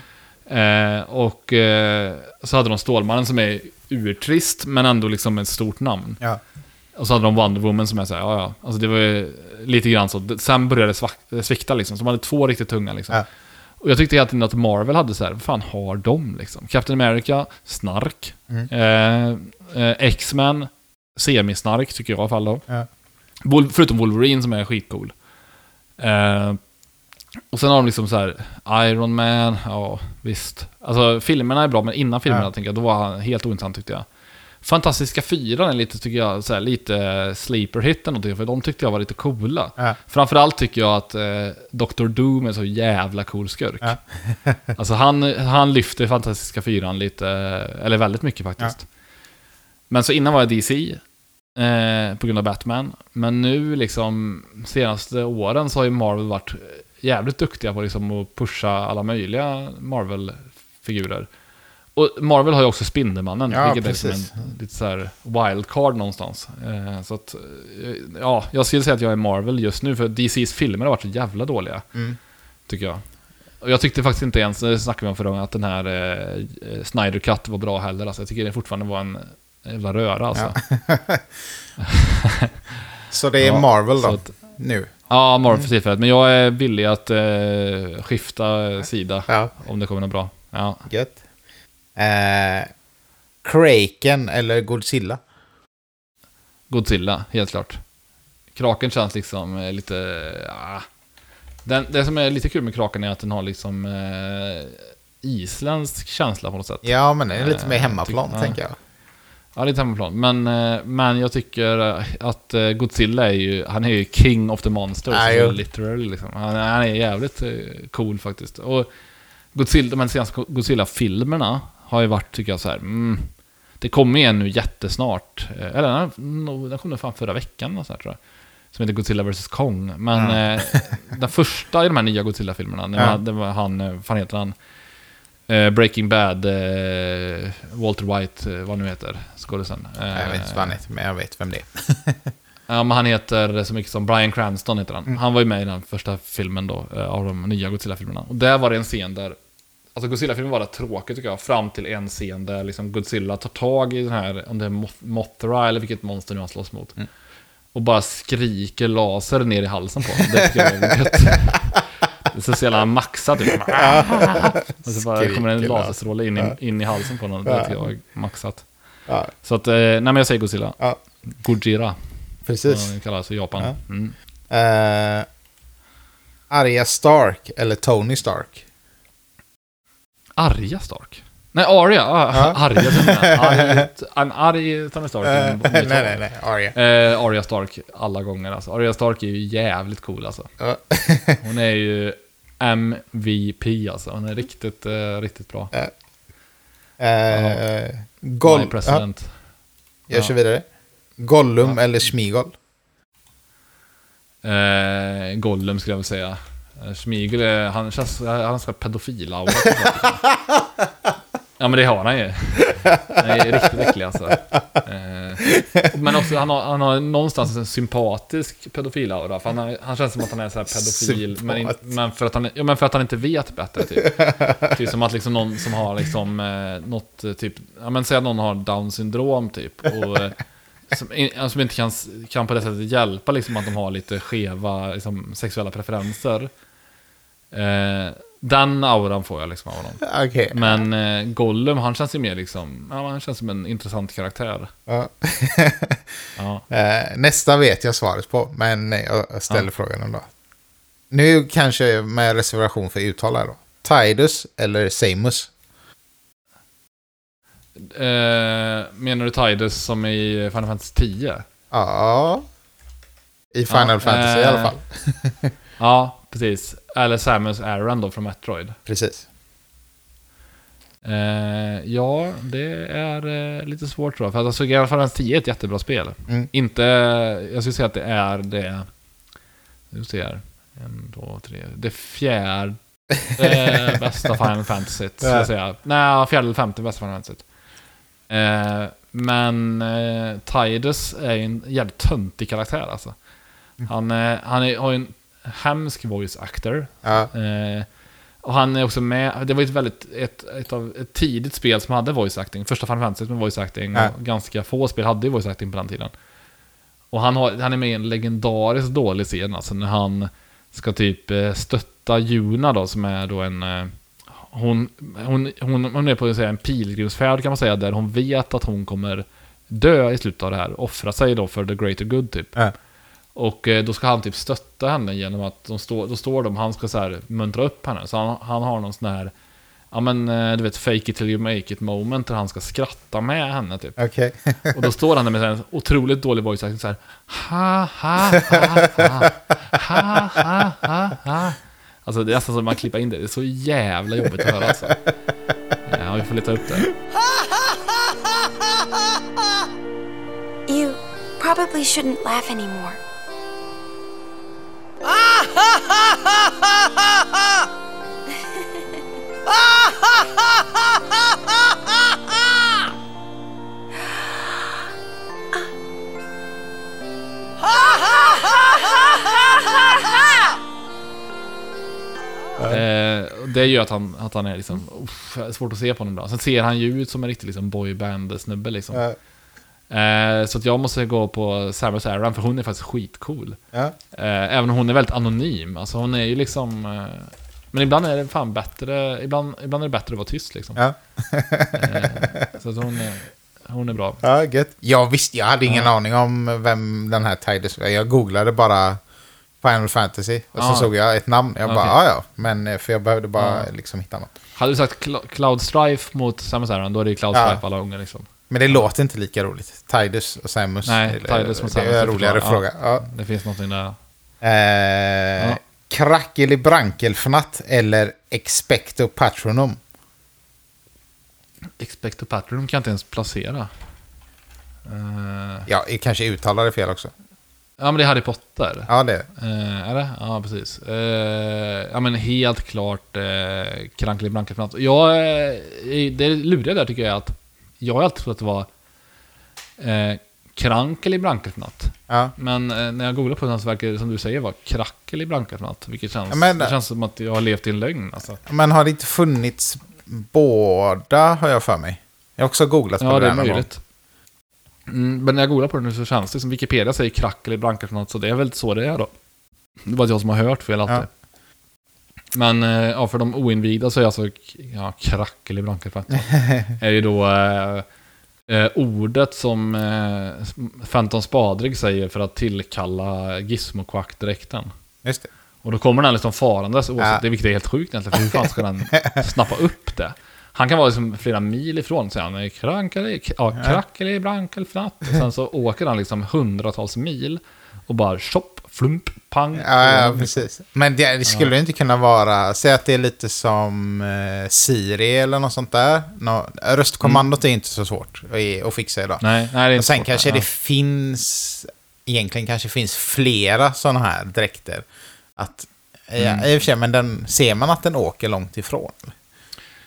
Eh, och eh, så hade de Stålmannen som är urtrist, men ändå liksom ett stort namn. ja. Och så hade de Wonder Woman som är såhär, ja ja. Alltså det var ju lite grann så. Sen började det svak- svikta liksom. Så de hade två riktigt tunga liksom. Ja. Och jag tyckte hela tiden att Marvel hade så här, vad fan har de liksom? Captain America, snark. Mm. Eh, eh, X-Men, semisnark tycker jag i alla fall då. Ja. Förutom Wolverine som är skitcool. Eh, och sen har de liksom så här Iron Man, ja visst. Alltså filmerna är bra, men innan filmerna Ja. tänker jag, då var han helt ointressant tyckte jag. Fantastiska fyran är lite, tycker jag, så här, lite sleeper hit eller någonting, för de tyckte jag var lite coola. Ja. Framförallt tycker jag att eh, Dr. Doom är så jävla cool skurk. Ja. alltså han, han lyfter Fantastiska fyran lite, eller väldigt mycket faktiskt. Men så innan var jag DC, eh, på grund av Batman. Men nu liksom, senaste åren så har ju Marvel varit jävligt duktiga på liksom att pusha alla möjliga Marvel-figurer. Och Marvel har ju också Spindelmannen, Ja, vilket är som precis. en lite så här wildcard någonstans. Eh, så att, eh, ja, jag skulle säga att jag är Marvel just nu, för DCs filmer har varit så jävla dåliga, Mm. tycker jag. Och jag tyckte faktiskt inte ens, det snackade vi om förra gången, att den här eh, Snyder Cut var bra heller. Alltså, jag tycker det fortfarande var en jävla röra alltså. Så det är Ja, Marvel då, att- nu. Ja, Marvel för tillfället. Men jag är villig att eh, skifta sida Ja, om det kommer något bra. Ja. gött. Eh, Kraken eller Godzilla? Godzilla, helt klart. Kraken känns liksom eh, lite... Ja. Den, det som är lite kul med Kraken är att den har liksom eh, isländsk känsla på något sätt. Ja, men det är lite mer Eh, hemmaplan, ja. tänker jag. Ja, lite hemmaplan. Men, eh, men jag tycker eh, att eh, Godzilla är ju, han är ju king of the monsters. Ja, jo. literally liksom. Han, han är jävligt cool faktiskt. Och Godzilla, de här senaste Godzilla-filmerna har ju varit, tycker jag, så här. Mm, det kommer ju en nu jättesnart. Eller den, den kom nog fan förra veckan och så här, tror jag. Som heter Godzilla vs Kong. Men eh, den första i de här nya Godzilla-filmerna, det, Ja. det var han, fan heter han? Eh, Breaking Bad, eh, Walter White, eh, vad nu heter, skådisen. Jag vet inte vad han heter, men jag vet vem det är. Ja, men han heter så mycket som Brian Cranston heter Mm. han. Han var ju med i den första filmen då, eh, av de nya Godzilla-filmerna. Och där var det en scen där, alltså Godzilla-filmen var rätt tråkig tycker jag, fram till en scen där liksom Godzilla tar tag i den här, om det är Moth- Mothra eller vilket monster nu han slåss mot. Mm. Och bara skriker laser ner i halsen på honom. Det tycker jag är gött. Det är så jävla maxat typ. Och så bara kommer en laserstråle in, i- in i halsen på honom. Det tycker jag maxat. Så att, eh, nej men jag säger Godzilla. ja Gojira. precis. Som kallas i Japan. Ja. Mm. Eh, Arya Stark eller Tony Stark? Arja Stark? Nej, Arya. Ah, Ja. Arya. Arya. En arg Tony Stark. Eh, nej, nej, nej. Arya. Eh, Arya Stark alla gånger alltså. Arya Stark är ju jävligt cool alltså. Hon är ju MVP alltså. Hon är riktigt, eh, riktigt bra. Eh, My Goll... President. jag kör vidare. Gollum eller Smigol? Eh, Gollum skulle jag vilja säga. Eh, Schmigel, är- han känns, han har en Ja men det har han ju. Han är riktigt äcklig alltså. Eh, men också, han har, han har någonstans en sympatisk pedofilaura. För han, har, han känns som att han är så här pedofil. Men, men, för att han, ja, men för att han inte vet bättre typ. Typ som att liksom någon som har liksom eh, något eh, typ, ja men säg att någon har down syndrom typ. Och, eh, som, in- som inte kan, kan på det sättet hjälpa liksom att de har lite skeva liksom, sexuella preferenser. Eh, den auran får jag liksom av honom. Okej. Men eh, Gollum, han känns ju mer liksom, ja, han känns som en intressant karaktär. Ja. Ja. Eh, nästa vet jag svaret på, men jag ställer Ja. frågan ändå. Nu kanske med reservation för uttal då. Tidus eller Samus? Eh, menar du Tidus som i Final Fantasy 10? Ja. I Final Fantasy i eh, alla fall. Ja, precis. Eller Samus Aran då från Metroid. Precis. Eh, ja, det är eh, lite svårt tror jag. För att alltså, Final Fantasy 10 är ett jättebra spel. Mm. Inte, jag skulle säga att det är det, nu ser jag, en, två, tre, det fjärde eh, bästa Final Fantasy, skulle jag säga. Nej, fjärde eller femte bästa Final Fantasy. Eh, men eh, Tidus är ju en jävligt töntig karaktär alltså. Han, eh, han är, har ju en hemsk voice actor. Ja. Eh, och han är också med, det var ett väldigt, ett, ett, av, ett tidigt spel som hade voice acting. Första Final Fantasy med voice acting. Ja. Och ganska få spel hade ju voice acting på den tiden. Och han, har, han är med i en legendariskt dålig scen, alltså när han ska typ eh, stötta Juna då, som är då en... eh, Hon, hon, hon, hon är på att säga, en pilgrimsfärd kan man säga, där hon vet att hon kommer dö i slutet av det här. Offra sig då för the greater good typ. Ja. Och eh, då ska han typ stötta henne genom att de står, då står de, han ska så här muntra upp henne. Så han, han har någon sån här, ja men eh, du vet, fake it till you make it moment där han ska skratta med henne typ. Okej. Och då står han där med en otroligt dålig voice acting så här, ha ha ha ha, ha ha ha ha. Alltså det är nästan som man klipper in det, det är så jävla jobbigt att höra alltså. Ja, vi får leta upp det. You probably shouldn't laugh anymore. Eh, det gör att han, att han är liksom, uff, svårt att se på honom bra. Sen ser han ju ut som en riktig liksom boyband-snubbe liksom. Ja. Eh, så att jag måste gå på Samus Aran, för hon är faktiskt skitcool. Ja. Eh, även om hon är väldigt anonym. Alltså hon är ju liksom... Eh, men ibland är det fan bättre, ibland, ibland är det bättre att vara tyst liksom. Ja. Eh, så att hon är, hon är bra. Ja, gött. Jag visste, jag hade ingen aning om vem den här Tidus var. Jag googlade bara Final Fantasy och så såg jag ett namn. Jag bara, Okej. ja ja. Men eh, för jag behövde bara liksom hitta något. Hade du sagt Cl- Cloud Strife mot Samus Aran, då är det Cloud Strife Ja. alla gånger liksom. Men det låter inte lika roligt. Tidus och Samus. Nej, det, Tidus Det Samus, är en det roligare förstår fråga. Ja. Det finns någonting där. Eh, Ja. Krackelibrankelfnatt eller Expecto Patronum. Expecto Patronum kan jag inte ens placera. Eh, Ja, kanske uttalar det fel också. ja, men det är Harry Potter. Ja, det är det. Eh, är det? Ja, precis. Eh, ja, men helt klart eh, Krankelig Blankefnatt. Jag, eh, det luriga där tycker jag är att jag har alltid trott att det var eh, Krankelig Blankefnatt. Ja. Men eh, när jag googlar på det så verkar det som du säger vara Krackelig Blankefnatt. Vilket känns, Ja, men- det känns som att jag har levt i en lögn. Alltså. Men har det inte funnits båda, har jag för mig? Jag har också googlat på Ja, det det där är möjligt. Mm, men när jag googlar på det nu så känns det som Wikipedia säger Krackelig Blankefnatt. Så det är väl så det är då. Det bara jag som har hört fel alltid. Ja. Men eh, ja, för de oinvigda så är alltså ja, Krackelig Blankefnatt. är ju då eh, eh, ordet som eh, Fenton Spadrig säger för att tillkalla Gizmo-Quack-dräkten. Just det. Och då kommer den liksom farandes, oavsett, Ja. det vilket är helt sjukt egentligen, för hur fan ska den snappa upp det? Han kan vara liksom flera mil ifrån, säger han, krankeli, ja, krackeli, brankelfnatt. Och sen så åker han liksom hundratals mil och bara tjopp, flump, pang. Ja, ja, precis. Men det, det skulle inte kunna vara, säg att det är lite som eh, Siri eller något sånt där. Nå, röstkommandot är inte så svårt att, att fixa idag. Nej, nej, det är Och sen svårt, kanske ja. det finns, egentligen kanske finns flera sådana här dräkter. Att, ja, Mm. i och för sig, men den, ser man att den åker långt ifrån?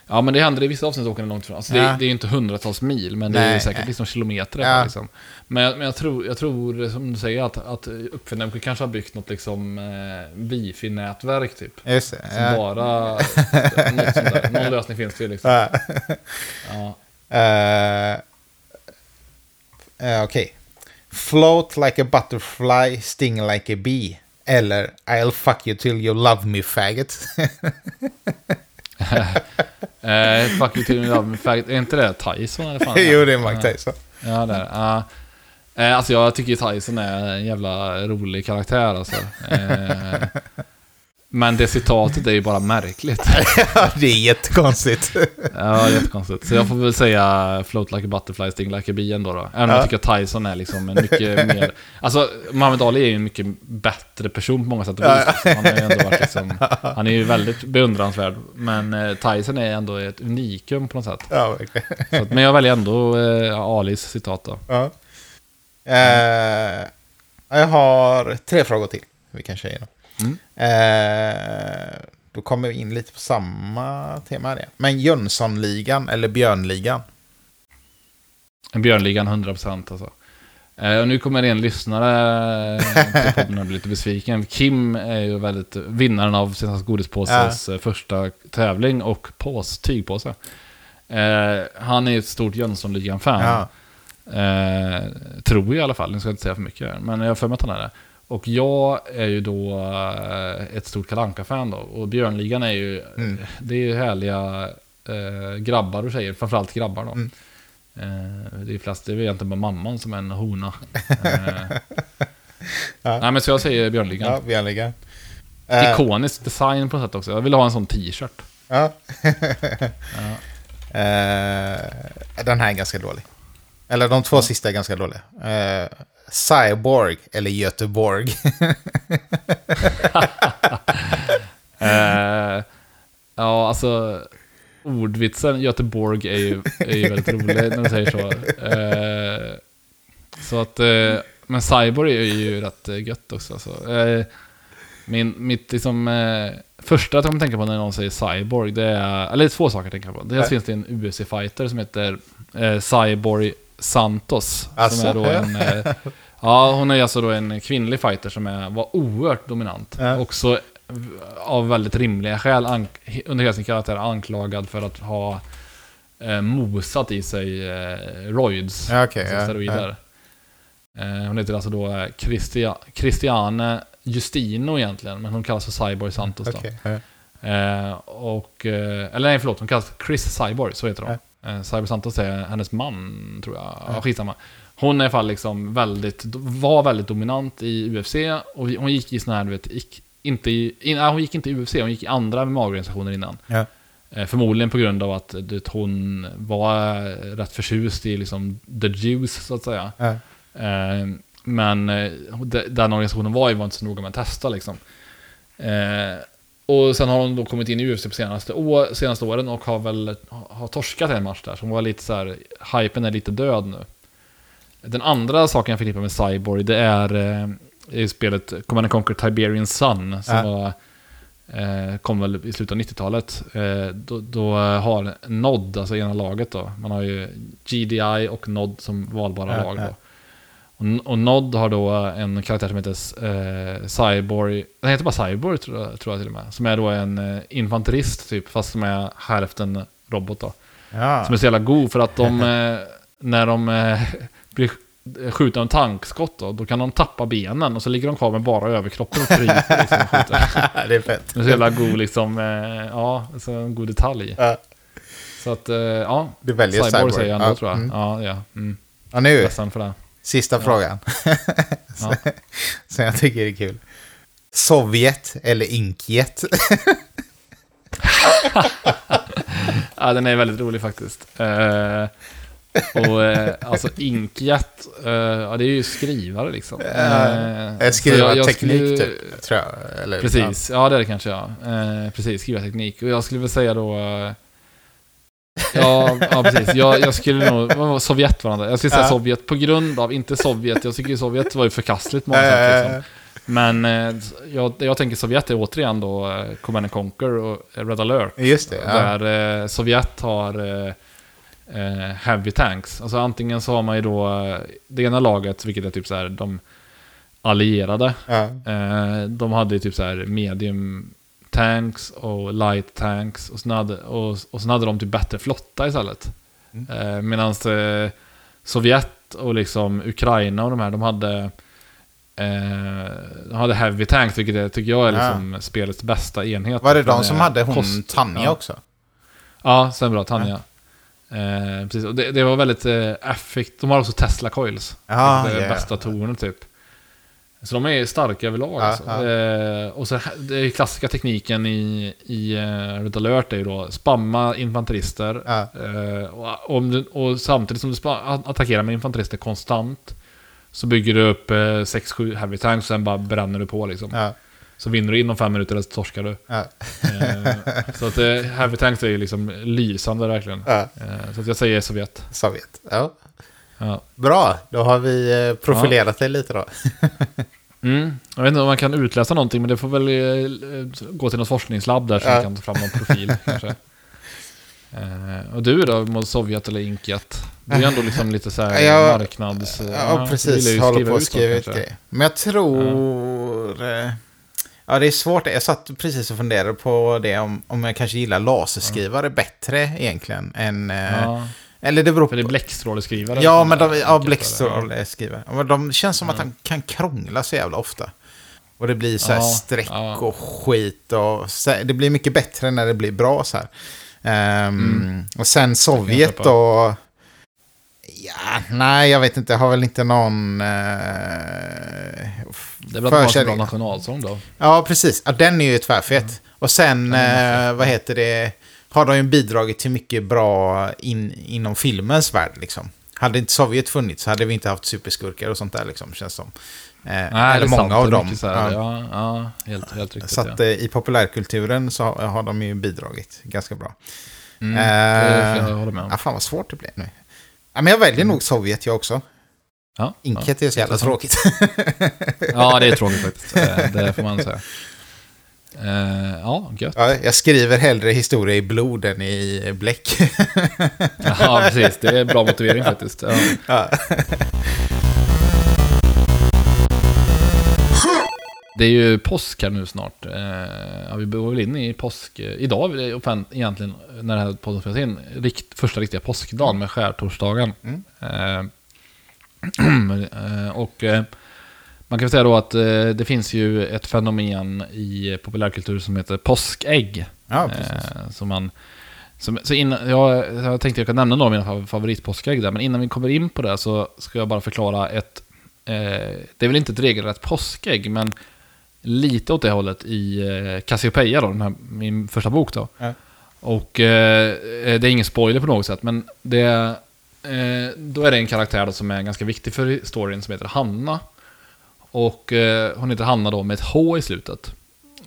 Ja, men det händer i vissa avsnitt åker den långt ifrån. Alltså, Ja. det, det är ju inte hundratals mil, men det är Nej, säkert nej. liksom kilometer. Ja. Liksom. Men, jag, men jag, tror, jag tror, som du säger, att, att uppfinnaren kanske har byggt något liksom, eh, wifi-nätverk typ. Just det. Som ja. bara... något sånt där. Någon lösning finns det ju liksom. Ja. Eh, eh, Okej. Float like a butterfly, sting like a bee. Eller I'll fuck you till you love me faggot. Eh, fuck you till me love faggot. Är inte det Tyson eller fan? jo, det är Mike Tyson. Ja, det är det. Eh, alltså jag tycker ju Tyson är en jävla rolig karaktär alltså. Eh, men det citatet är ju bara märkligt. Ja, det är jättekonstigt. Ja, jättekonstigt. Så jag får väl säga float like a butterfly, sting like a bee ändå då. Även om Ja. jag tycker att Tyson är liksom en mycket mer... Alltså, Muhammad Ali är ju en mycket bättre person på många sätt och vis. Han har ju ändå varit liksom... Han är ju väldigt beundransvärd. Men eh, Tyson är ändå ett unikum på något sätt. ja, verkligen. Så att, men jag väljer ändå eh, Alis citat då. Ja. Eh, jag har tre frågor till. Vi kan köra igenom. Mm. Eh, då kommer vi in lite på samma tema här. Men Jönssonligan eller Björnligan? Björnligan 100% alltså. Eh, och nu kommer en lyssnare eh, till podden och blir lite besviken. Kim är ju väldigt vinnaren av Senast Godispåses eh, första tävling och pås, tygpåse. Eh, han är ett stort Jönssonligan-fan. Ja. Eh, tror jag i alla fall, nu ska jag inte säga för mycket. Men jag har för mig att han är det. Och jag är ju då eh, ett stort kalanka fan då. Och Björnligan är ju, Mm. det är ju härliga eh, grabbar och tjejer. Framförallt grabbar då. Mm. Eh, det är flest, det är egentligen bara mamman som är en hona. Eh, Ja. Nej men så jag säger Björnligan. Ja, Björnligan. Eh, Ikonisk design på något sätt också. Jag vill ha en sån t-shirt. Ja. Eh, den här är ganska dålig. Eller de två sista är ganska dåliga. Cyborg eller Göteborg. Eh, ja, alltså ordvitsen Göteborg är ju, är ju väldigt rolig när du säger så. Eh, så att, eh, men Cyborg är ju rätt gött också. Alltså. Min, mitt liksom, första jag kommer tänka på när någon säger Cyborg, det är, eller två saker jag tänker på. Dels finns det en UFC-fighter som heter Cyborg Santos. Asså? Som är då en, eh, ja, hon är alltså då en kvinnlig fighter som är, var oerhört dominant. Ja. Också av väldigt rimliga skäl under hela sin karaktär anklagad för att ha eh, mosat i sig eh, roids, Ja, okej, alltså ja, steroider. Eh, hon heter alltså då eh, Christia, Christiane Justino egentligen, men hon kallas för Cyborg Santos då. Okej, ja. Eh, och, eh, eller nej förlåt, hon kallas Chris Cyborg, så heter hon. Eh, Cyborg Santos är hennes man, tror jag. Ja, skitsamma. Hon är i alla fall liksom väldigt, var väldigt dominant i UFC och hon gick i sån här, du vet, gick inte i, in, hon gick inte i UFC, hon gick i andra MMA-organisationer innan. Ja. Eh, förmodligen på grund av att du vet, hon var rätt förtjust i liksom the juice, så att säga. Ja. Eh, men de- den organisationen var ju var inte så noga med att testa liksom. Och sen har hon då kommit in i UFC på senaste, å, senaste åren och har väl har torskat en match där. Så hon var lite så här, hypen är lite död nu. Den andra saken jag förknippar med Cyborg, det är eh, i spelet Command Conquer Tiberian Sun, som Ja. var, eh, kom väl i slutet av 90-talet. Eh, då, då har Nod, alltså ena laget då, man har ju GDI och Nod som valbara Ja, lag då. Och, och Nod har då en karaktär som heter eh, Cyborg, den heter bara Cyborg tror jag, tror jag till och med. Som är då en eh, infanterist typ, fast som är hälften robot då. Ja. Som är så jävla god för att de, eh, när de eh, blir skjutna av tankskott då, då kan de tappa benen och så ligger de kvar med bara överkroppen och kryper liksom det är fett. Det är så jävla god liksom, eh, ja, så en god detalj. Ja. Så att, eh, ja. Du väljer Cyborg, Cyborg. säger jag ändå Ja, tror jag. mm. Ja, ja. Mm. Och nu, Ledsen för det. Sista frågan. Ja. Som jag tycker är kul. Sovjet eller Inkjet? Ja, den är väldigt rolig faktiskt. Eh, och eh, alltså Inkjet, eh, ja det är ju skrivare liksom. Eh, så Skriva jag- jag teknik skulle- typ, tror jag. Eller, Precis, ja det är det kanske ja. Precis, skriva teknik. Och jag skulle väl säga då... Ja, ja, precis. Jag, jag skulle nog... Sovjet var det. Jag skulle säga Ja. Sovjet på grund av, inte Sovjet. Jag tycker Sovjet var ju förkastligt många sätt. Liksom. Men eh, jag, jag tänker Sovjet är återigen då eh, Command and Conquer och Red alert. Just det, ja. Där eh, Sovjet har heavy tanks. Alltså antingen så har man ju då det ena laget, vilket är typ så här de allierade. ja. De hade ju typ så här medium tanks och light tanks. Och sen hade, och, och sen hade de typ bättre flotta istället. Mm. Eh, Medan eh, Sovjet och liksom Ukraina och de här, de hade eh, de hade heavy tanks, vilket jag tycker jag är Ja. liksom spelets bästa enhet. Var det de som är hade hon kost- Tanja ja. också? Ja, sen bra. Tanja. Eh, precis. Och det, det var väldigt eh, effekt. De har också Tesla Coils. Ja, det är ja. bästa tornet typ. Så de är starka överlag. Alltså. Eh, och så är klassiska tekniken i, i uh, Red alert är ju då spamma infanterister. Eh, och, om du, och samtidigt som du attackerar med infanterister konstant. Så bygger du upp 6-7 heavy tanks och sen bara bränner du på liksom. Så vinner du inom fem minuter eller så torskar du. ja, Eh, så att eh, heavy tanks är ju liksom lysande verkligen. ja. Eh, Så att jag säger Sovjet. Sovjet. Ja. Ja. Bra, då har vi eh, profilerat dig lite då. Mm. Jag vet inte om man kan utläsa någonting, men det får väl eh, gå till något forskningslabb där så Ja. man kan ta fram någon profil kanske. Eh, och du då, mot Sovjet eller Inkjet? Du är ändå liksom lite så här Ja, marknads... Ja, vill precis. Håller på att skriva ut grejer. Men jag tror... eh, Ja, det är svårt. Jag satt precis och funderade på det om, om jag kanske gillar laserskrivare bättre egentligen än... eh, Ja, Eller det beror för det är på... bläckstråleskrivare. Ja, men de, ja, bläckstråleskrivare. Men de känns som att han kan krångla så jävla ofta. Och det blir så här Ja, streck ja. och skit och så, det blir mycket bättre när det blir bra så här. Ehm, Mm. Och sen Sovjet då. Ja, nej, jag vet inte. Jag har väl inte någon... Eh, Det är väl att bra nationalsång då. Ja, precis. Ja, den är ju tvärfet. Och sen, eh, vad heter det, har de ju bidragit till mycket bra in, inom filmens värld liksom. Hade inte Sovjet funnits hade vi inte haft superskurkar och sånt där liksom, känns som. Eh, Nej, eller många sant. av dem. här, Ja. ja, ja, helt, helt riktigt. Så att ja. eh, i populärkulturen så har, har de ju bidragit ganska bra. Mm, eh, det jag håller med om. Ja, fan vad svårt det blev nu. Ja, men jag väljer nog Sovjet jag också. Ja, Inket är så jävla tråkigt. Ja, det är tråkigt faktiskt. Eh, Det får man säga. Eh, ja, gött. ja, jag skriver hellre historia i blod än i bläck. Ja, precis. Det är bra motivering faktiskt. Ja. ja. Det är ju påsk här nu snart. Eh, ja, vi går väl in i påsk. Idag egentligen, när det här podden spelas in, rikt, första riktiga påskdagen med skärtorsdagen. Mm. Eh, och man kan väl säga då att eh, det finns ju ett fenomen i populärkultur som heter påskägg. ja, precis. Eh, som man, som, så innan, jag, jag tänkte jag kan nämna några av mina fav- favoritpåskägg där, men innan vi kommer in på det så ska jag bara förklara ett... Eh, det är väl inte ett regelrätt påskägg, men lite åt det hållet i eh, Cassiopeia, då, den här, min första bok. Då. Ja. Och eh, det är ingen spoiler på något sätt, men det, eh, då är det en karaktär då som är ganska viktig för storyn som heter Hanna. Och eh, hon heter Hanna då med ett H i slutet.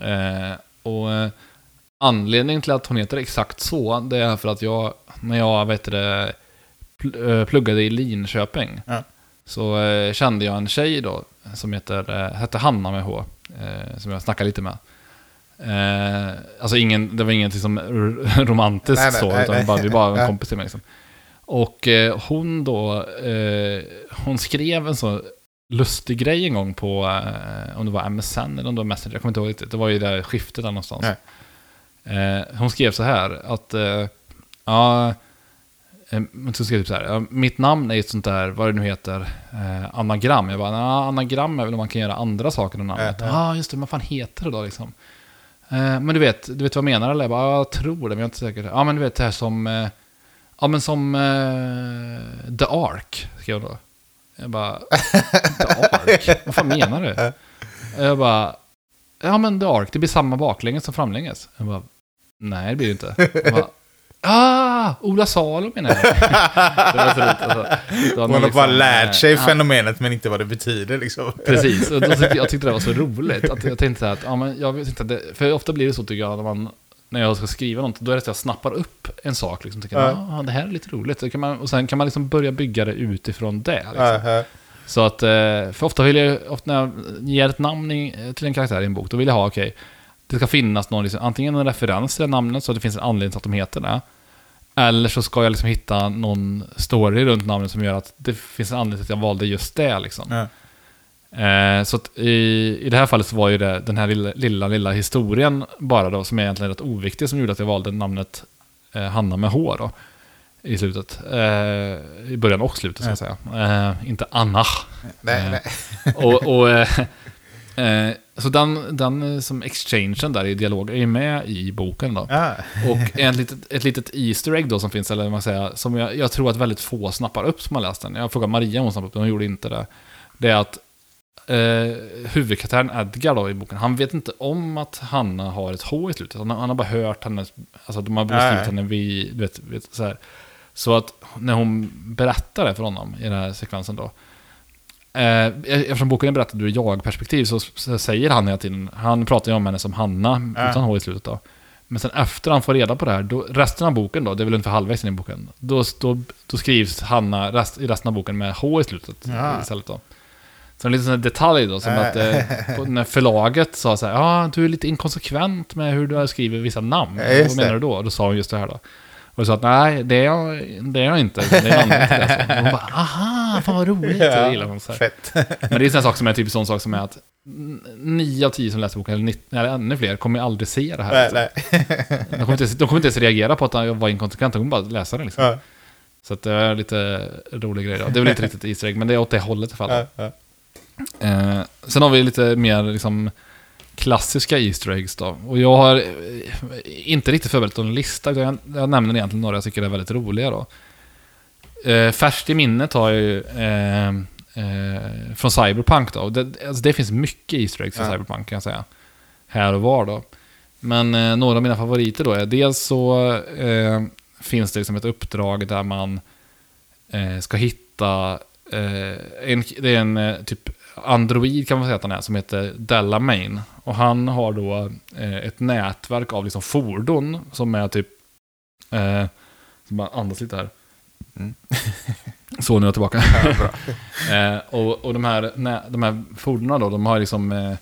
Eh, Och eh, anledningen till att hon heter exakt så, det är för att jag, när jag vet det, pl- pluggade i Linköping, Ja. så kände jag en tjej då, som heter, hette Hanna med H, som jag snackade lite med. Alltså ingen, det var ingenting som romantiskt Nej, nej, så, nej, utan bara, vi var en kompis till mig liksom. Och hon då, hon skrev en så lustig grej en gång på, eh, om det var MSN eller om det var Messenger, jag kommer inte ihåg riktigt. Det var ju där skiftet där någonstans. Eh, hon skrev så här, att, eh, ja, eh, hon skrev typ så här, ja, mitt namn är ett sånt där, vad det nu heter, anagram. Jag bara, ja, anagram är väl om man kan göra andra saker än namnet. Ja, ah, just det, vad fan heter det då liksom? Men du vet, du vet vad jag menar eller? Jag bara, ja, jag tror det, men jag är inte säker. Ja, men du vet det här som, ja men som The Ark, skrev hon då. Jag bara, The Ark? Vad fan menar du? Jag bara, ja men The Ark, det blir samma baklänges som framlänges. Jag bara, nej det blir det inte. Jag bara, ah, Ola Salo menar jag. det var så roligt. Alltså, Hon har bara liksom, lärt sig ja, fenomenet men inte vad det betyder liksom. Precis, och då tyckte, jag tyckte det var så roligt. Att jag tänkte så här att, ja, men jag tänkte att det, för ofta blir det så tycker jag, när, man, när jag ska skriva något, då är det att jag snappar upp en sak. Liksom, tycker, Ja. ja. det här är lite roligt. Så kan man, och sen kan man liksom börja bygga det utifrån det. Liksom. Ja. Så att, eh, för ofta vill jag, ofta när jag ger ett namn till en karaktär i en bok, då vill jag ha, okej, det ska finnas någon, liksom, antingen en referens till namnet, så att det finns en anledning till att de heter det. Eller så ska jag liksom hitta någon story runt namnet som gör att det finns en anledning till att jag valde just det. Liksom. Ja. Eh, så i, i det här fallet så var ju det den här lilla, lilla, lilla historien bara då, som är egentligen rätt oviktig, som gjorde att jag valde namnet eh, Hanna med H då. I slutet. Eh, I början och slutet så att säga. Eh, inte Anna. Nej, Eh, nej. och, och, eh, så den, den som exchangen där i dialog är ju med i boken då. Ja. Och ett litet, ett litet Easter egg då som finns, eller vad man säger, som jag, jag tror att väldigt få snappar upp som har läst den. Jag frågade Maria om hon snappade upp den, hon gjorde inte det. Det är att eh, huvudkaraktären Edgar då i boken, han vet inte om att Hanna har ett H i slutet. Han, har- han har bara hört hennes, alltså de har beskrivit Nej. henne vid, du vet, vet, så här. Så att när hon berättar det för honom i den här sekvensen då, Eh, eftersom boken är berättad ur jag-perspektiv så, så säger han hela tiden, han pratar ju om henne som Hanna, Ja. utan H i slutet då. Men sen efter han får reda på det här, då, resten av boken då, det är väl ungefär halvvägs in i boken, då, då, då skrivs Hanna rest, i resten av boken med H i slutet Ja. istället då. Så en liten sån detalj då, som Äh. att eh, när förlaget sa så här, ja, du är lite inkonsekvent med hur du skriver vissa namn. Ja, Vad menar du då? Då sa hon just det här då. Och sa att nej, det är jag, det är jag inte. Det är en anledning till det. Så. Och Hon bara, aha, fan vad roligt. Det gillar hon. Så här. Fett. Men det är en sak som är typ sån sak som är att nio av tio som läser boken, eller, nitt- eller ännu fler, kommer ju aldrig se det här. Nej, liksom. nej. De, kommer inte, de kommer inte ens reagera på att jag var inkonsekvent, de kommer bara läsa det. Liksom. Ja, Så att det är lite rolig grej. Då. Det är väl inte riktigt Easter egg, men det är åt det hållet i alla fall. ja, ja. Eh, sen har vi lite mer liksom, klassiska Easter eggs då. Och jag har eh, inte riktigt förberett någon lista, utan jag, jag nämner egentligen några jag tycker är väldigt roliga då. Eh, färskt i minnet har jag ju eh, eh, från Cyberpunk då. Det, alltså det finns mycket Easter eggs från Ja. Cyberpunk kan jag säga. Här och var då. Men eh, några av mina favoriter då är dels så eh, finns det liksom ett uppdrag där man eh, ska hitta eh, en, det är en typ android kan man säga att han är, som heter Della Main. Och han har då eh, ett nätverk av liksom fordon som är typ... Eh, som bara andas lite här. Mm. Så, nu är jag tillbaka. Eh, och och de, här, nä, de här fordonen då, de har liksom eh,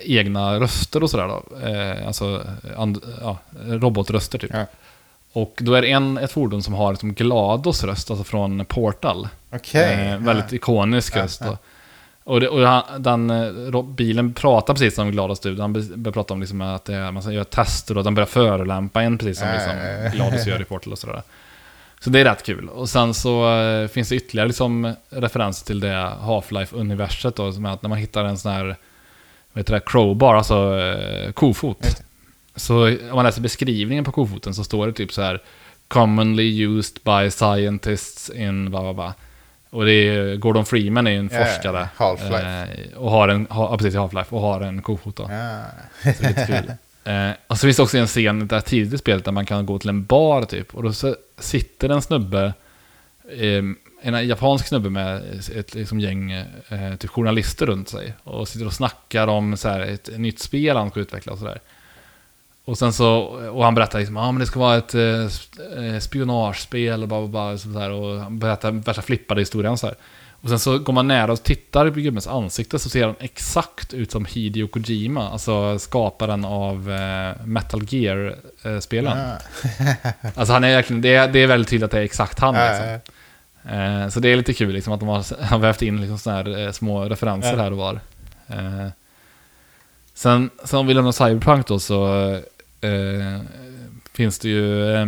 egna röster och sådär då. Eh, alltså and, ja, robotröster typ. Ja. Och då är det en, ett fordon som har liksom GLaDOS röst, alltså från Portal. Okej. Eh, väldigt ikonisk Ja, röst. ja. då. Och, det, och han, den, eh, bilen pratar precis som Gladys du. Han börjar prata om liksom att det är, man göra tester och den börjar förolämpa en precis som liksom. Gladys gör i Portal och sådär. Så det är rätt kul. Och sen så eh, finns det ytterligare liksom referenser till det Half-Life-universet då, som är att när man hittar en sån här, vad heter det, crowbar, alltså eh, kofot. Så om man läser beskrivningen på kofoten så står det typ så här Commonly used by scientists in bla bla bla. Och det är Gordon Freeman är ju en ja, forskare. Half-Life. Eh, och har en, ha, precis Half-Life, och har en kofot då. Ja. Så lite kul. Eh, och så finns det också en scen där tidigt i spelet där man kan gå till en bar typ. Och då så sitter en snubbe, eh, en japansk snubbe med ett liksom, gäng eh, typ journalister runt sig. Och sitter och snackar om så här, ett nytt spel han ska utveckla och sådär. Och sen så, och han berättar liksom, ja ah, men det ska vara ett eh, eh, spionagespel och bara, bara sådär. Och han berättar värsta flippade historien så här. Och sen så går man nära och tittar på gubbens ansikte så ser han exakt ut som Hideo Kojima, alltså skaparen av eh, Metal Gear-spelen. Ja. Alltså han är verkligen, det är, det är väldigt tydligt att det är exakt han Ja, liksom. Eh, så det är lite kul liksom att de har, har vävt in liksom såna här eh, små referenser här och var. Eh, sen, sen om vi lämnar Cyberpunk då så eh, finns det ju eh,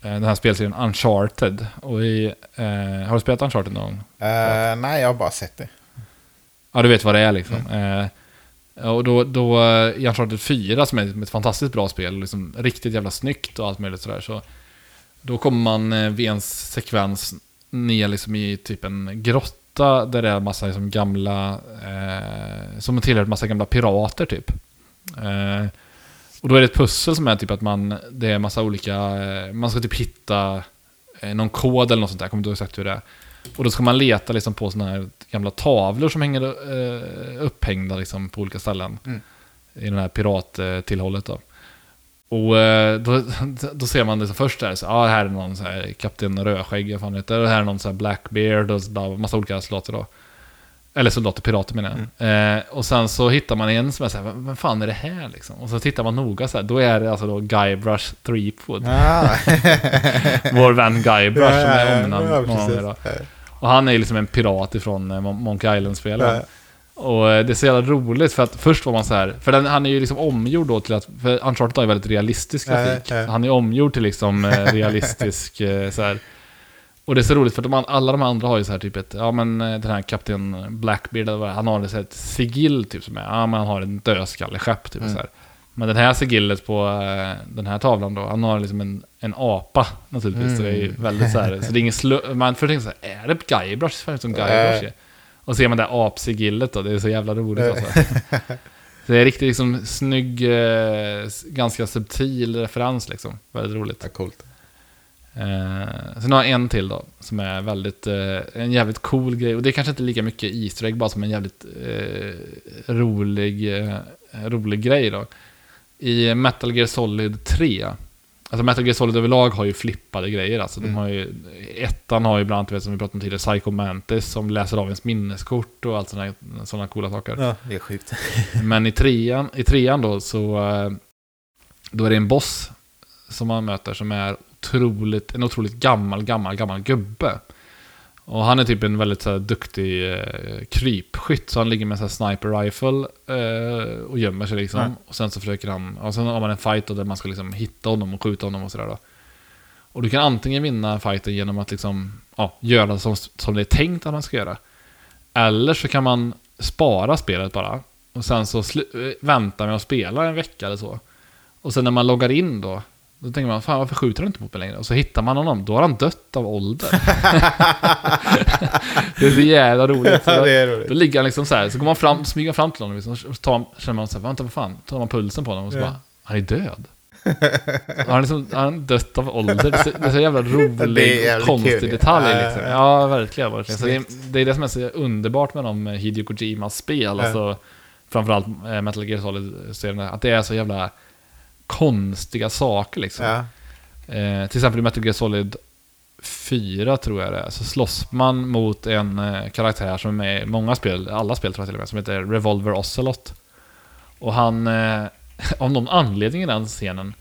den här spelserien Uncharted. Och i, eh, har du spelat Uncharted någon gång? Eh, nej, jag har bara sett det. Ja, du vet vad det är liksom. Eh, och då, då eh, i Uncharted 4, som är ett fantastiskt bra spel, liksom riktigt jävla snyggt och allt möjligt sådär, så då kommer man eh, vid en sekvens ner liksom i typ en grotta där det är en massa liksom gamla, eh, som tillhör en massa gamla pirater typ. Eh, och då är det ett pussel som är typ att man, det är massa olika, eh, man ska typ hitta eh, någon kod eller något sånt där, jag kommer inte ihåg exakt hur det är. Och då ska man leta liksom på sådana här gamla tavlor som hänger eh, upphängda liksom på olika ställen. Mm. I det här pirattillhållet då. Och då, då ser man det så först där, så, ah, här är någon så här Kapten Rödskägg, vad fan det heter. Och här är någon så här Blackbeard och så där, massa olika soldater då. Eller soldater, pirater menar jag. Eh, och sen så hittar man en som är så här, vad fan är det här liksom? Och så tittar man noga så här, då är det alltså då Guybrush Threepwood. Ah. Vår vän Guybrush som Ja, ja, är ja, omnämnd ja, då. Och han är ju liksom en pirat ifrån eh, Mon- Monkey Island-spelen. Ja. Och eh, det är så jävla roligt för att först var man så här, för den, han är ju liksom omgjord då till att, för Uncharted har ju väldigt realistisk Ja, grafik. ja. Han är omgjord till liksom eh, realistisk eh, så här. Och det är så roligt för de, alla de andra har ju så här typ ett, ja men eh, den här kapten Blackbeard, han har så här ett sigill typ som är, ja men han har en dödskalleskepp typ Mm. så här. Men den här sigillet på eh, den här tavlan då, han har liksom en, en apa naturligtvis. Så det är ju väldigt så här, så det är ingen slö, man får tänka så här, är det Guybrush? Som Guybrush är. Och ser man det här apsigillet då, det är så jävla roligt alltså. Så det är riktigt liksom snygg, eh, ganska subtil referens liksom. Väldigt roligt. Ja, coolt. Eh, sen har jag en till då, som är väldigt, eh, en jävligt cool grej. Och det är kanske inte lika mycket Easter egg, bara som en jävligt eh, rolig, eh, rolig grej då. I Metal Gear Solid 3, alltså Metal Gear Solid överlag har ju flippade grejer. Alltså de Mm. har ju, ettan har ju bland annat, vet, som vi pratade om tidigare, Psycho Mantis som läser av ens minneskort och allt sådana, sådana coola saker. Ja, det är sjukt. Men i trean, i trean då så eh, då är det en boss som man möter som är otroligt, en otroligt gammal, gammal, gammal gubbe. Och han är typ en väldigt så här, duktig eh, krypskytt, så han ligger med en sniper rifle eh, och gömmer sig liksom. Ja. Och sen så försöker han, och sen har man en fight då, där man ska liksom hitta honom och skjuta honom och sådär då. Och du kan antingen vinna fighten genom att liksom, ja, göra som, som det är tänkt att man ska göra. Eller så kan man spara spelet bara. Och sen så eh, vänta med att spela en vecka eller så. Och sen när man loggar in då, då tänker man, fan varför skjuter han inte mot mig längre? Och så hittar man honom, då har han dött av ålder. det är så jävla roligt. Så Ja, då, är roligt. då ligger han liksom så här, så går man fram, smyger fram till honom liksom, och så tar, känner man så här, vänta vad fan, tar man pulsen på honom och så Ja. bara, han är död. han, är liksom, han dött av ålder. Det är så, det är så jävla rolig, konstig kul. detalj Ja, liksom. ja. Ja, verkligen. verkligen. Så det, är, det är det som är så underbart med de Hideo Kojimas spel. Alltså, framförallt eh, Metal Gear Solid-serien. Att det är så jävla konstiga saker liksom. Ja. Eh, till exempel i Metal Gear Solid 4 tror jag det är, så slåss man mot en eh, karaktär som är med i många spel, alla spel tror jag till och med, som heter Revolver Ocelot. Och han, eh, av någon anledning i den scenen,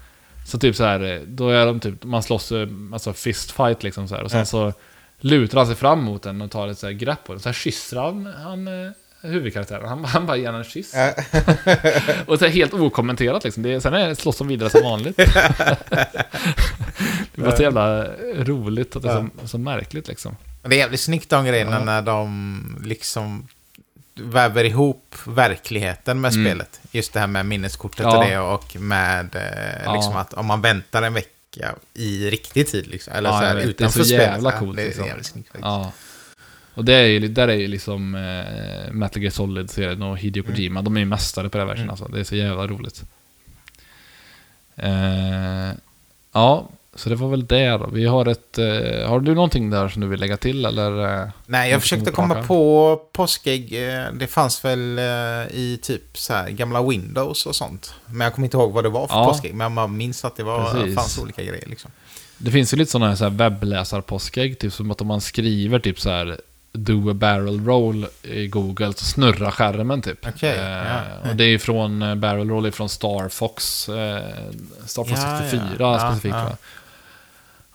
så typ så här, eh, då är de typ, man slåss, eh, alltså fistfight liksom så här, och sen Ja. så lutar han sig fram mot den och tar ett så här grepp på den, så här kysser han, han eh, huvudkaraktären, han, han bara ger henne en kyss. Och så helt okommenterat liksom. Det, sen är det slåss de vidare som vanligt. det var så jävla roligt att det är så, så märkligt liksom. Det är jävligt snyggt de grejerna Ja. när de liksom väver ihop verkligheten med Mm. spelet. Just det här med minneskortet Ja. och det och med eh, Ja. liksom att om man väntar en vecka i riktig tid liksom. Eller Ja, så jag här, vet. Det är utanför så spelet. jävla coolt, Det är liksom. jävligt snyggt faktiskt. Och det är ju, där är ju liksom eh, Metal Gear Solid-serien och Hideo Kojima, de är ju mästare på det här versen Mm. alltså. Det är så jävla roligt. Eh, ja, så det var väl det då. Vi har ett... Eh, har du någonting där som du vill lägga till eller? eh? Nej, jag försökte komma på påskägg. eh, Det fanns väl eh, i typ så här gamla Windows och sånt. Men jag kommer inte ihåg vad det var för Ja. påskägg. Men man minns att det var, Precis. fanns olika grejer liksom. Det finns ju lite sådana här, så här webbläsarpåskägg, typ som att om man skriver typ så här do a barrel roll i Google så snurrar skärmen typ. Okej, eh, ja. Och det är från eh, barrel roll är från Star Fox, eh, Star Fox Ja, 64 ja. Specifikt ja.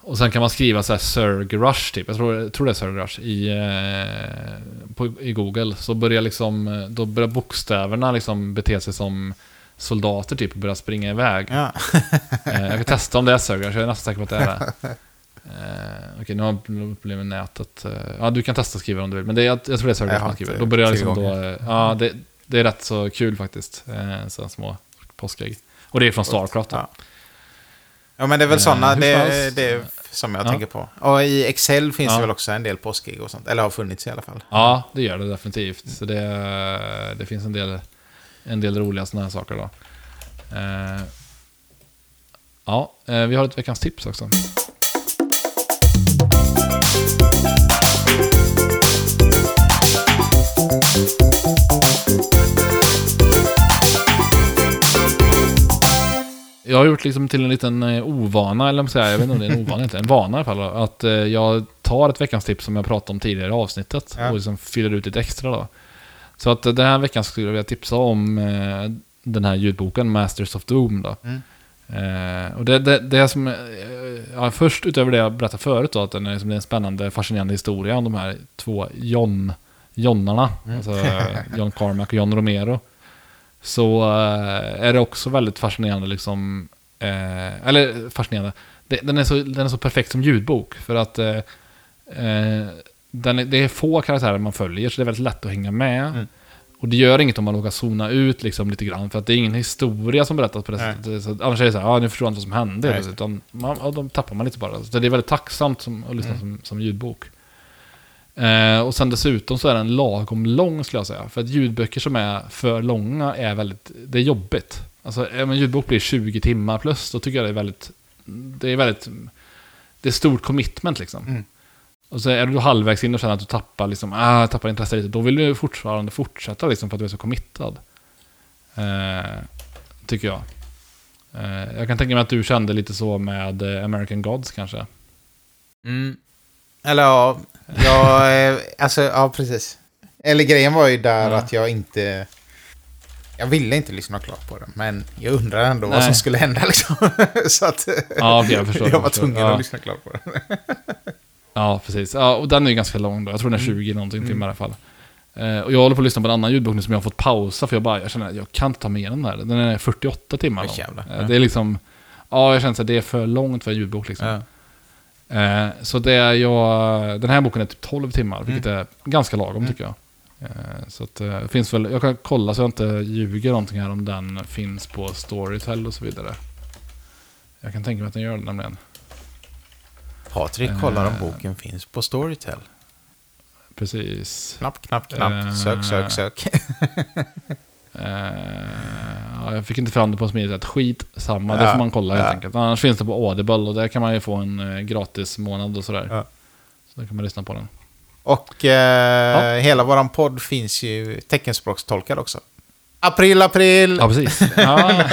Och sen kan man skriva så här Surg Rush typ, jag tror, tror det är Surg Rush i, eh, på, i Google. Så börjar liksom, eh, då börjar bokstäverna liksom bete sig som soldater typ och börja springa iväg. Eh, jag kan testa om det är Surge, jag är nästan säker på att det är det. Eh, Okej, nu har jag problem med nätet. Eh, ja, du kan testa skriva om du vill, men det, jag, jag tror det är har man skriver. Då börjar liksom då... eh, Ja, det, det är rätt så kul faktiskt. Eh, sådana små påskägg. Och det är från Starcraft. Ja. Ja, men det är väl sådana, det, det som jag Ja. tänker på. Och i Excel finns Ja. det väl också en del påskägg och sånt. Eller har funnits i alla fall. Ja, det gör det definitivt. Så det, det finns en del, en del roliga sådana här saker då. Eh, ja, vi har ett veckans tips också. Jag har gjort liksom till en liten eh, ovana, eller säga, jag vet inte om det är en ovana, inte, en vana i alla fall. Att eh, jag tar ett veckans tips som jag pratade om tidigare i avsnittet Ja. och liksom fyller ut lite extra då. Så att eh, den här veckan skulle jag vilja tipsa om eh, den här ljudboken Masters of Doom då. Mm. Eh, och det, det, det som, eh, ja, först utöver det jag berättade förut då, att den är, liksom, det är en spännande, fascinerande historia om de här två John, Jonnarna. Alltså eh, John Carmack och John Romero. Så eh, är det också väldigt fascinerande liksom, eh, eller fascinerande. Den, är så, den är så perfekt som ljudbok för att eh, eh, den är, det är få karaktärer man följer så det är väldigt lätt att hänga med. Mm. Och det gör inget om man råkar zona ut liksom lite grann för att det är ingen historia som berättas på det Nej. sättet. Så, annars är det så här, ja nu förstår jag inte vad som hände. Utan man, ja, de tappar man lite bara. Så det är väldigt tacksamt som, att lyssna Mm. som, som ljudbok. Eh, och sen dessutom så är den lagom lång skulle jag säga. För att ljudböcker som är för långa är väldigt, det är jobbigt. Alltså om en ljudbok blir 20 timmar plus, då tycker jag det är väldigt, det är väldigt, det är stort commitment liksom. Mm. Och så är du halvvägs in och känner att du tappar, liksom, ah, tappar intresse lite, då vill du fortfarande fortsätta liksom för att du är så committad. Eh, tycker jag. Eh, jag kan tänka mig att du kände lite så med eh, American Gods kanske. Mm. Eller ja, jag, eh, alltså ja precis. Eller grejen var ju där Ja. att jag inte... Jag ville inte lyssna klart på den, men jag undrar ändå vad Nej. som skulle hända liksom. Så att Ja, jag förstår. jag var tvungen ja. att lyssna klart på den. Ja, precis. Ja, och den är ju ganska lång då. Jag tror den är 20 någonting timmar i alla fall. Eh, och jag håller på att lyssna på en annan ljudbok nu som jag har fått pausa för jag bara, jag känner att jag kan inte ta med den här. Den är 48 timmar lång. Eh. Det är liksom, ja jag känner att det är för långt för en ljudbok liksom. Ja. Eh, så det är jag, den här boken är typ 12 timmar, vilket Mm. är ganska lagom tycker jag. Eh, så att eh, det finns väl, jag kan kolla så jag inte ljuger någonting här om den finns på Storytel och så vidare. Jag kan tänka mig att den gör det nämligen. Patrik kollar om boken finns på Storytel. Precis. Knapp, knapp, knapp. Sök, sök, sök. Ja, jag fick inte fram det på smidigt sätt. Skit samma, det Ja, får man kolla helt ja. enkelt. Annars finns det på Audible och där kan man ju få en eh, gratis månad och sådär. Ja. Så där kan man lyssna på den. Och eh, hela våran podd finns ju teckenspråkstolkad också. April, april! Ja, precis. Ja.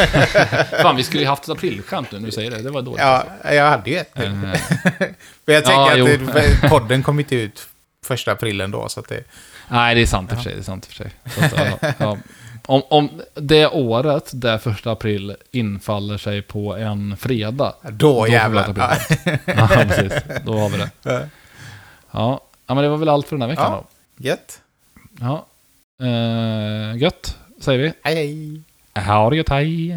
Fan, vi skulle ju haft ett aprilskämt nu när du säger det. Det var dåligt. Ja, jag hade ju ett. Men jag tänker Ja, jo. att det, podden kom inte ut första april ändå, så att det... nej, det är sant i och för sig. Det är sant i och för sig. Att, ja, ja. Om, om det året där första april infaller sig på en fredag. Då, vi jävlar. aprilskämt. Ja, precis. Då har vi det. Ja. Ja, ja men det var väl allt för den här veckan Ja. då. Gött. Ja. Eh, gött, säger vi. Hej, hej. Ha det gött, hej.